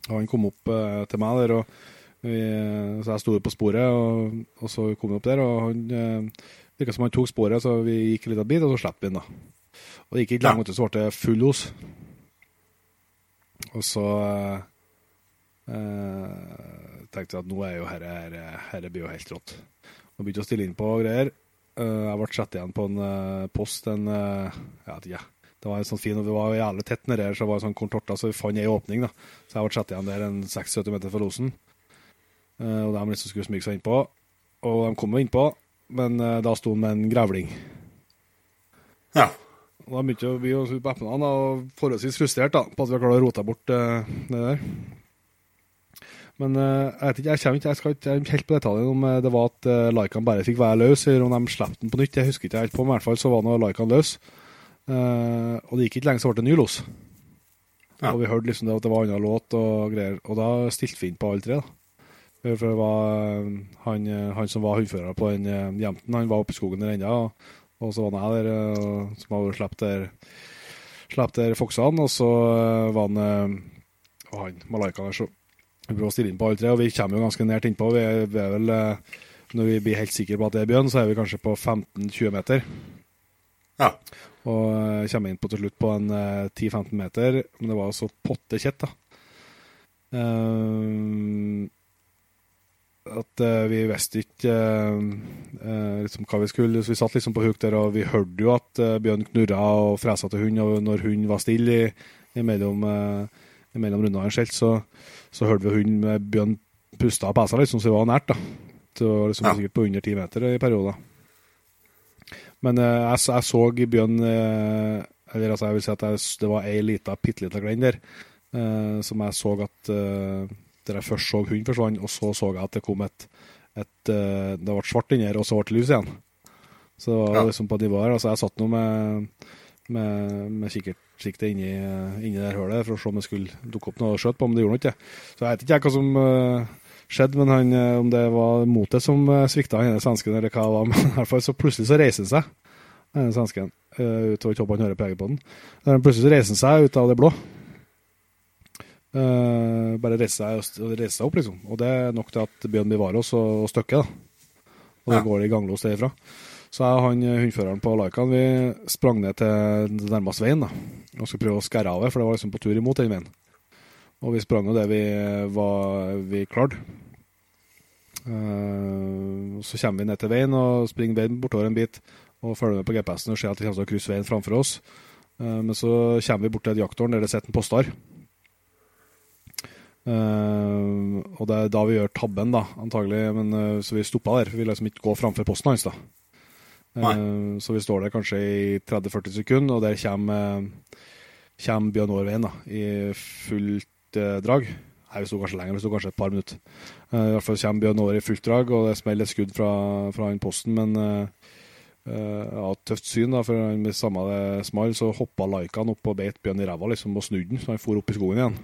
Og han kom opp til meg der, og vi, så jeg sto på sporet, og, og, så kom vi opp der. Og han uh, virka som han tok sporet, så vi gikk en liten bit, og så slapp vi den. da. Og det gikk ikke lenge, ja. så ble det full los. Og så eh, tenkte jeg at nå er jo herre, herre, herre blir jo helt rått. Og begynte å stille inn på greier. Eh, jeg ble satt igjen på en eh, post, en eh, Jeg vet ikke. Det var en sånn fin, og vi var jævlig tett nedi her, så det var en sånn kontorta, så vi fant ei åpning. da. Så jeg ble satt igjen der en 6-70 meter fra losen. Og de liksom skulle smyge seg innpå. Og de kom jo innpå, men da sto han med en grevling. Ja. Og Da begynte vi å på eplene og forholdsvis frustrert da, på at vi har klart å rote bort uh, det der. Men uh, jeg vet ikke, jeg, kommer ikke, jeg skal ikke helt på detaljen om det var at uh, Laikan bare fikk være løs, eller om de slapp den på nytt. Jeg husker ikke helt på, men i hvert fall så var nå Laikan løs. Uh, og det gikk ikke lenge, så ble det ny los. Ja. Og vi hørte liksom det at det var annen låt og greier, og da stilte vi inn på alle tre. da. For det var han, han som var hundfører på den jenten, han var oppe i skogen der ennå. Og, og så var han der som hadde sluppet der, der foksene, og så var han og han Malaika der, så vi prøver å stille inn på alle tre, og vi kommer jo ganske nært innpå. Vi er, vi er vel, når vi blir helt sikre på at det er bjørn, så er vi kanskje på 15-20 meter. Ja. Og kommer inn på til slutt på en 10-15 meter, men det var jo så potte kjett, da. Uh, at uh, vi visste ikke uh, liksom hva vi skulle. Så vi satt liksom på huk der, og vi hørte jo at bjørn knurra og fresa til hund, og når hund var stille i, imellom, imellom rundene en skjelt, så, så hørte vi hund med bjørn pusta og pesa, liksom, så vi var nært. da. Det var liksom Ja. sikkert på under ti meter i perioder. Men jeg, så- jeg så bjørn eh, Eller altså, jeg vil si at jeg, det var ei lita, bitte lita glen der som jeg så at eh, Der jeg først så hunden forsvant, og så så jeg at det kom et, et eh, Det ble svart inni her, og så ble det lys igjen. Så det var Ja. liksom på nivået her. Altså, jeg satt nå med, med, med kikkertsiktet inni, inni det hølet for å se om det skulle dukke opp noe å skjøte på, men det gjorde nå ikke. Så jeg vet ikke jeg hva som eh, skjedde, men han, eh, om det var motet som svikta denne svensken, eller hva det var. Men i hvert fall så plutselig så reiser han seg, denne svensken. Uh, utover ikke håper han hører på den. Plutselig så reiser han seg ut av det blå. Eh, bare reise seg, reiser seg opp, liksom. Og det er nok til at Bjørn bevarer oss og, og støkker, da. Og da Ja. går det ganglås derifra. Så jeg og han eh, hundføreren på Laikan vi sprang ned til nærmeste veien da, og skulle prøve å skære av det, for det var liksom på tur imot den veien. Og vi sprang jo det vi, var, vi klarte. Uh, så kommer vi ned til veien og springer veien bortover en bit og følger med på GPS-en og ser at det kommer til å krysse veien framfor oss. Uh, men så kommer vi bort til et jakttårn der det sitter en postar. Eh, og det er da vi gjør tabben, da, antagelig. Men, uh, så vi stoppa der. for Vi liksom ikke gå framfor posten hans. da. Uh, så vi står der kanskje i 30-40 sekunder, og der kommer, kommer Bjørn Aarveien da, i fullt drag. Nei, vi sto kanskje lenger, vi sto kanskje et par minutter. I hvert fall kommer Bjørn Aare i fullt drag, og det smeller et skudd fra, fra han posten, men ja, tøft syn, da, for med samme det small, så hoppa Laikan opp og beit Bjørn i ræva liksom, og snudde den, så han for opp i skogen igjen.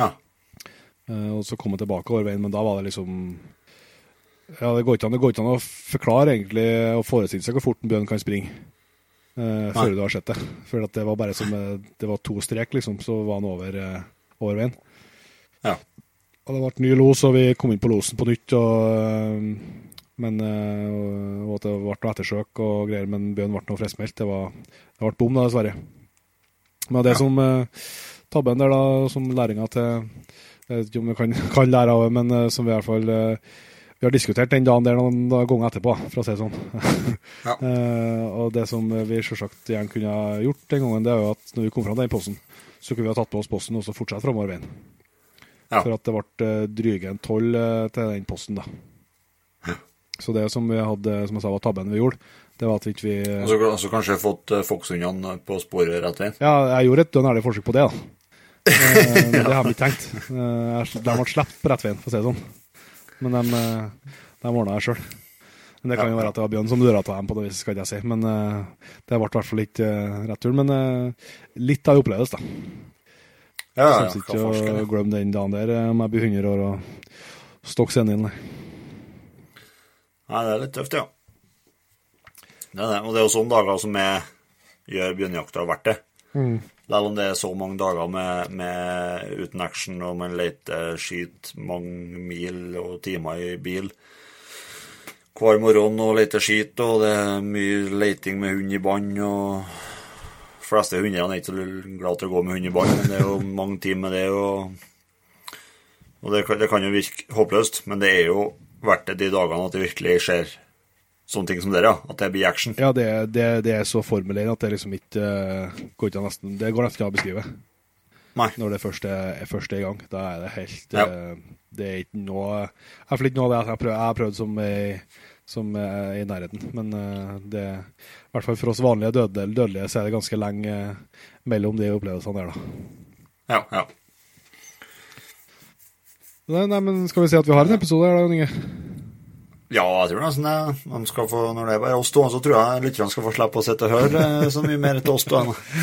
Ja. Eh, og så kom han tilbake over veien, men da var det liksom Ja, det går an, det går ikke an å forklare egentlig og forestille seg hvor fort en bjørn kan springe. eh, før du har sett det. For at det var bare som eh, Det var to strek, liksom, så var han over, eh, over veien. Ja. Og det ble ny los, og vi kom inn på losen på nytt. Og, eh, men og at det ble noe ettersøk og greier, men bjørn ble noe friskmeldt. Det, var- det ble bom, da, dessverre. Men det Ja. som eh, tabben der, da, som læringa til Jeg vet ikke om vi kan, kan lære av det, men eh, som vi i hvert fall eh, Vi har diskutert den dagen der noen ganger etterpå, for å si det sånn. Ja. Eh, og det som vi selvsagt gjerne kunne ha gjort den gangen, det er jo at når vi kom fram til den posten, så kunne vi ha tatt på oss posten og så fortsatt framover veien. Ja. For at det ble uh, dryge en tolv eh, til den posten, da. Så det som vi hadde, som jeg sa var tabben vi gjorde, det var at vi ikke vi Og så altså, kanskje fått uh, Fokshundene på sporet rett veien. Ja, jeg gjorde et dønn ærlig forsøk på det, da. Eh, men det har vi ikke tenkt. Eh, jeg- de ble sluppet på rett veien, for å si det sånn. Men de, eh, de ordna det sjøl. Men det kan jo være at det var Bjørn som døra til dem på det viset, skal jeg si. Men eh, det ble i hvert fall ikke rett tur. Men eh, litt av en opplevelse, da. Ja, ja, ja, ikke å glemme den dagen der eh, om jeg blir 100 år og stokk inn. nei. Nei, det er litt tøft, ja. Det er det. Og det er jo sånne dager som jeg gjør bjørnjakta verdt det. Mm. Om det er så mange dager med, med uten action, og man leter, skyter mange mil og timer i bil hver morgen og leter skit, og det er mye leiting med hund i bånd. og De fleste hundene er ikke så glad til å gå med hund i bånd, men det er jo mange timer med det. Og, og det, det kan jo virke håpløst, men det er jo verdt det de dagene at det virkelig skjer sånne ting som dere, ja. At det blir action. Ja, det, det, det er så formulerende at det liksom ikke eh, går ikke nesten, Det går nesten ikke an å beskrive. Nei. Når det først er, første først er i gang. Da er det helt Ja. eh, Det er ikke noe Iallfall ikke noe av det jeg har prøvd, jeg har prøvd som, i, som i nærheten. Men uh, det, i hvert fall for oss vanlige dødelige, dødelige så er det ganske lenge mellom de opplevelsene der, da. Ja, ja. Nei, nei, men skal vi si at vi har en episode her, da, Inge? Ja, jeg tror nesten det. De få, når det er bare oss to, så tror jeg lytterne skal få slippe å sitte og høre eh, så mye mer til oss to.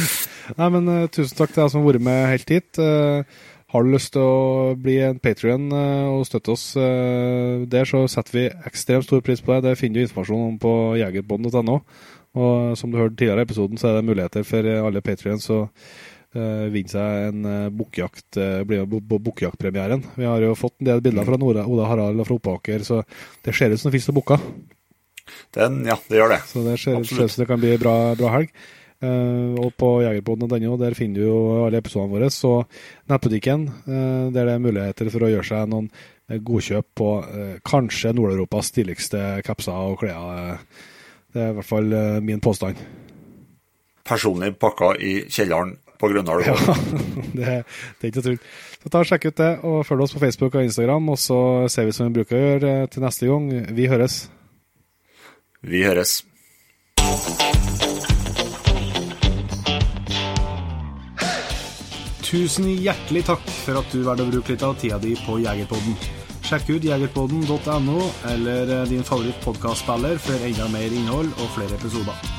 Nei, men uh, tusen takk til deg som har vært med helt hit. Uh, har du lyst til å bli en patrion uh, og støtte oss der, så setter vi ekstremt stor pris på det. Det finner du informasjon om på jegerbånd.no. Og som du hørte tidligere i episoden, så er det muligheter for alle patrions vinne seg en bukkjakt, bli med på bukkjaktpremieren. Vi har jo fått en del bilder fra Oda, Oda Harald og fra Oppaker, så det ser ut som det finnes noen bukker. ja, det gjør det. Så det ser ut som det kan bli bra, bra helg. Uh, og på Jegerpoden.no der finner du jo alle episodene våre. Så nettbutikken, uh, der det er muligheter for å gjøre seg noen godkjøp på uh, kanskje Nord-Europas stiligste kapser og klær. Det er i hvert fall min påstand. Personlig pakka i kjelleren på Grøndal. Ja, det, det, er ikke tull. Så ta og Sjekk ut det, og følg oss på Facebook og Instagram. Og så ser vi som vi bruker å gjøre til neste gang. Vi høres. Vi høres. Tusen hjertelig takk for at du valgte å bruke litt av tida di på Jegerpodden. Sjekk ut jegerpodden.no eller eh, din favoritt favorittpodkastspiller for enda mer innhold og flere episoder.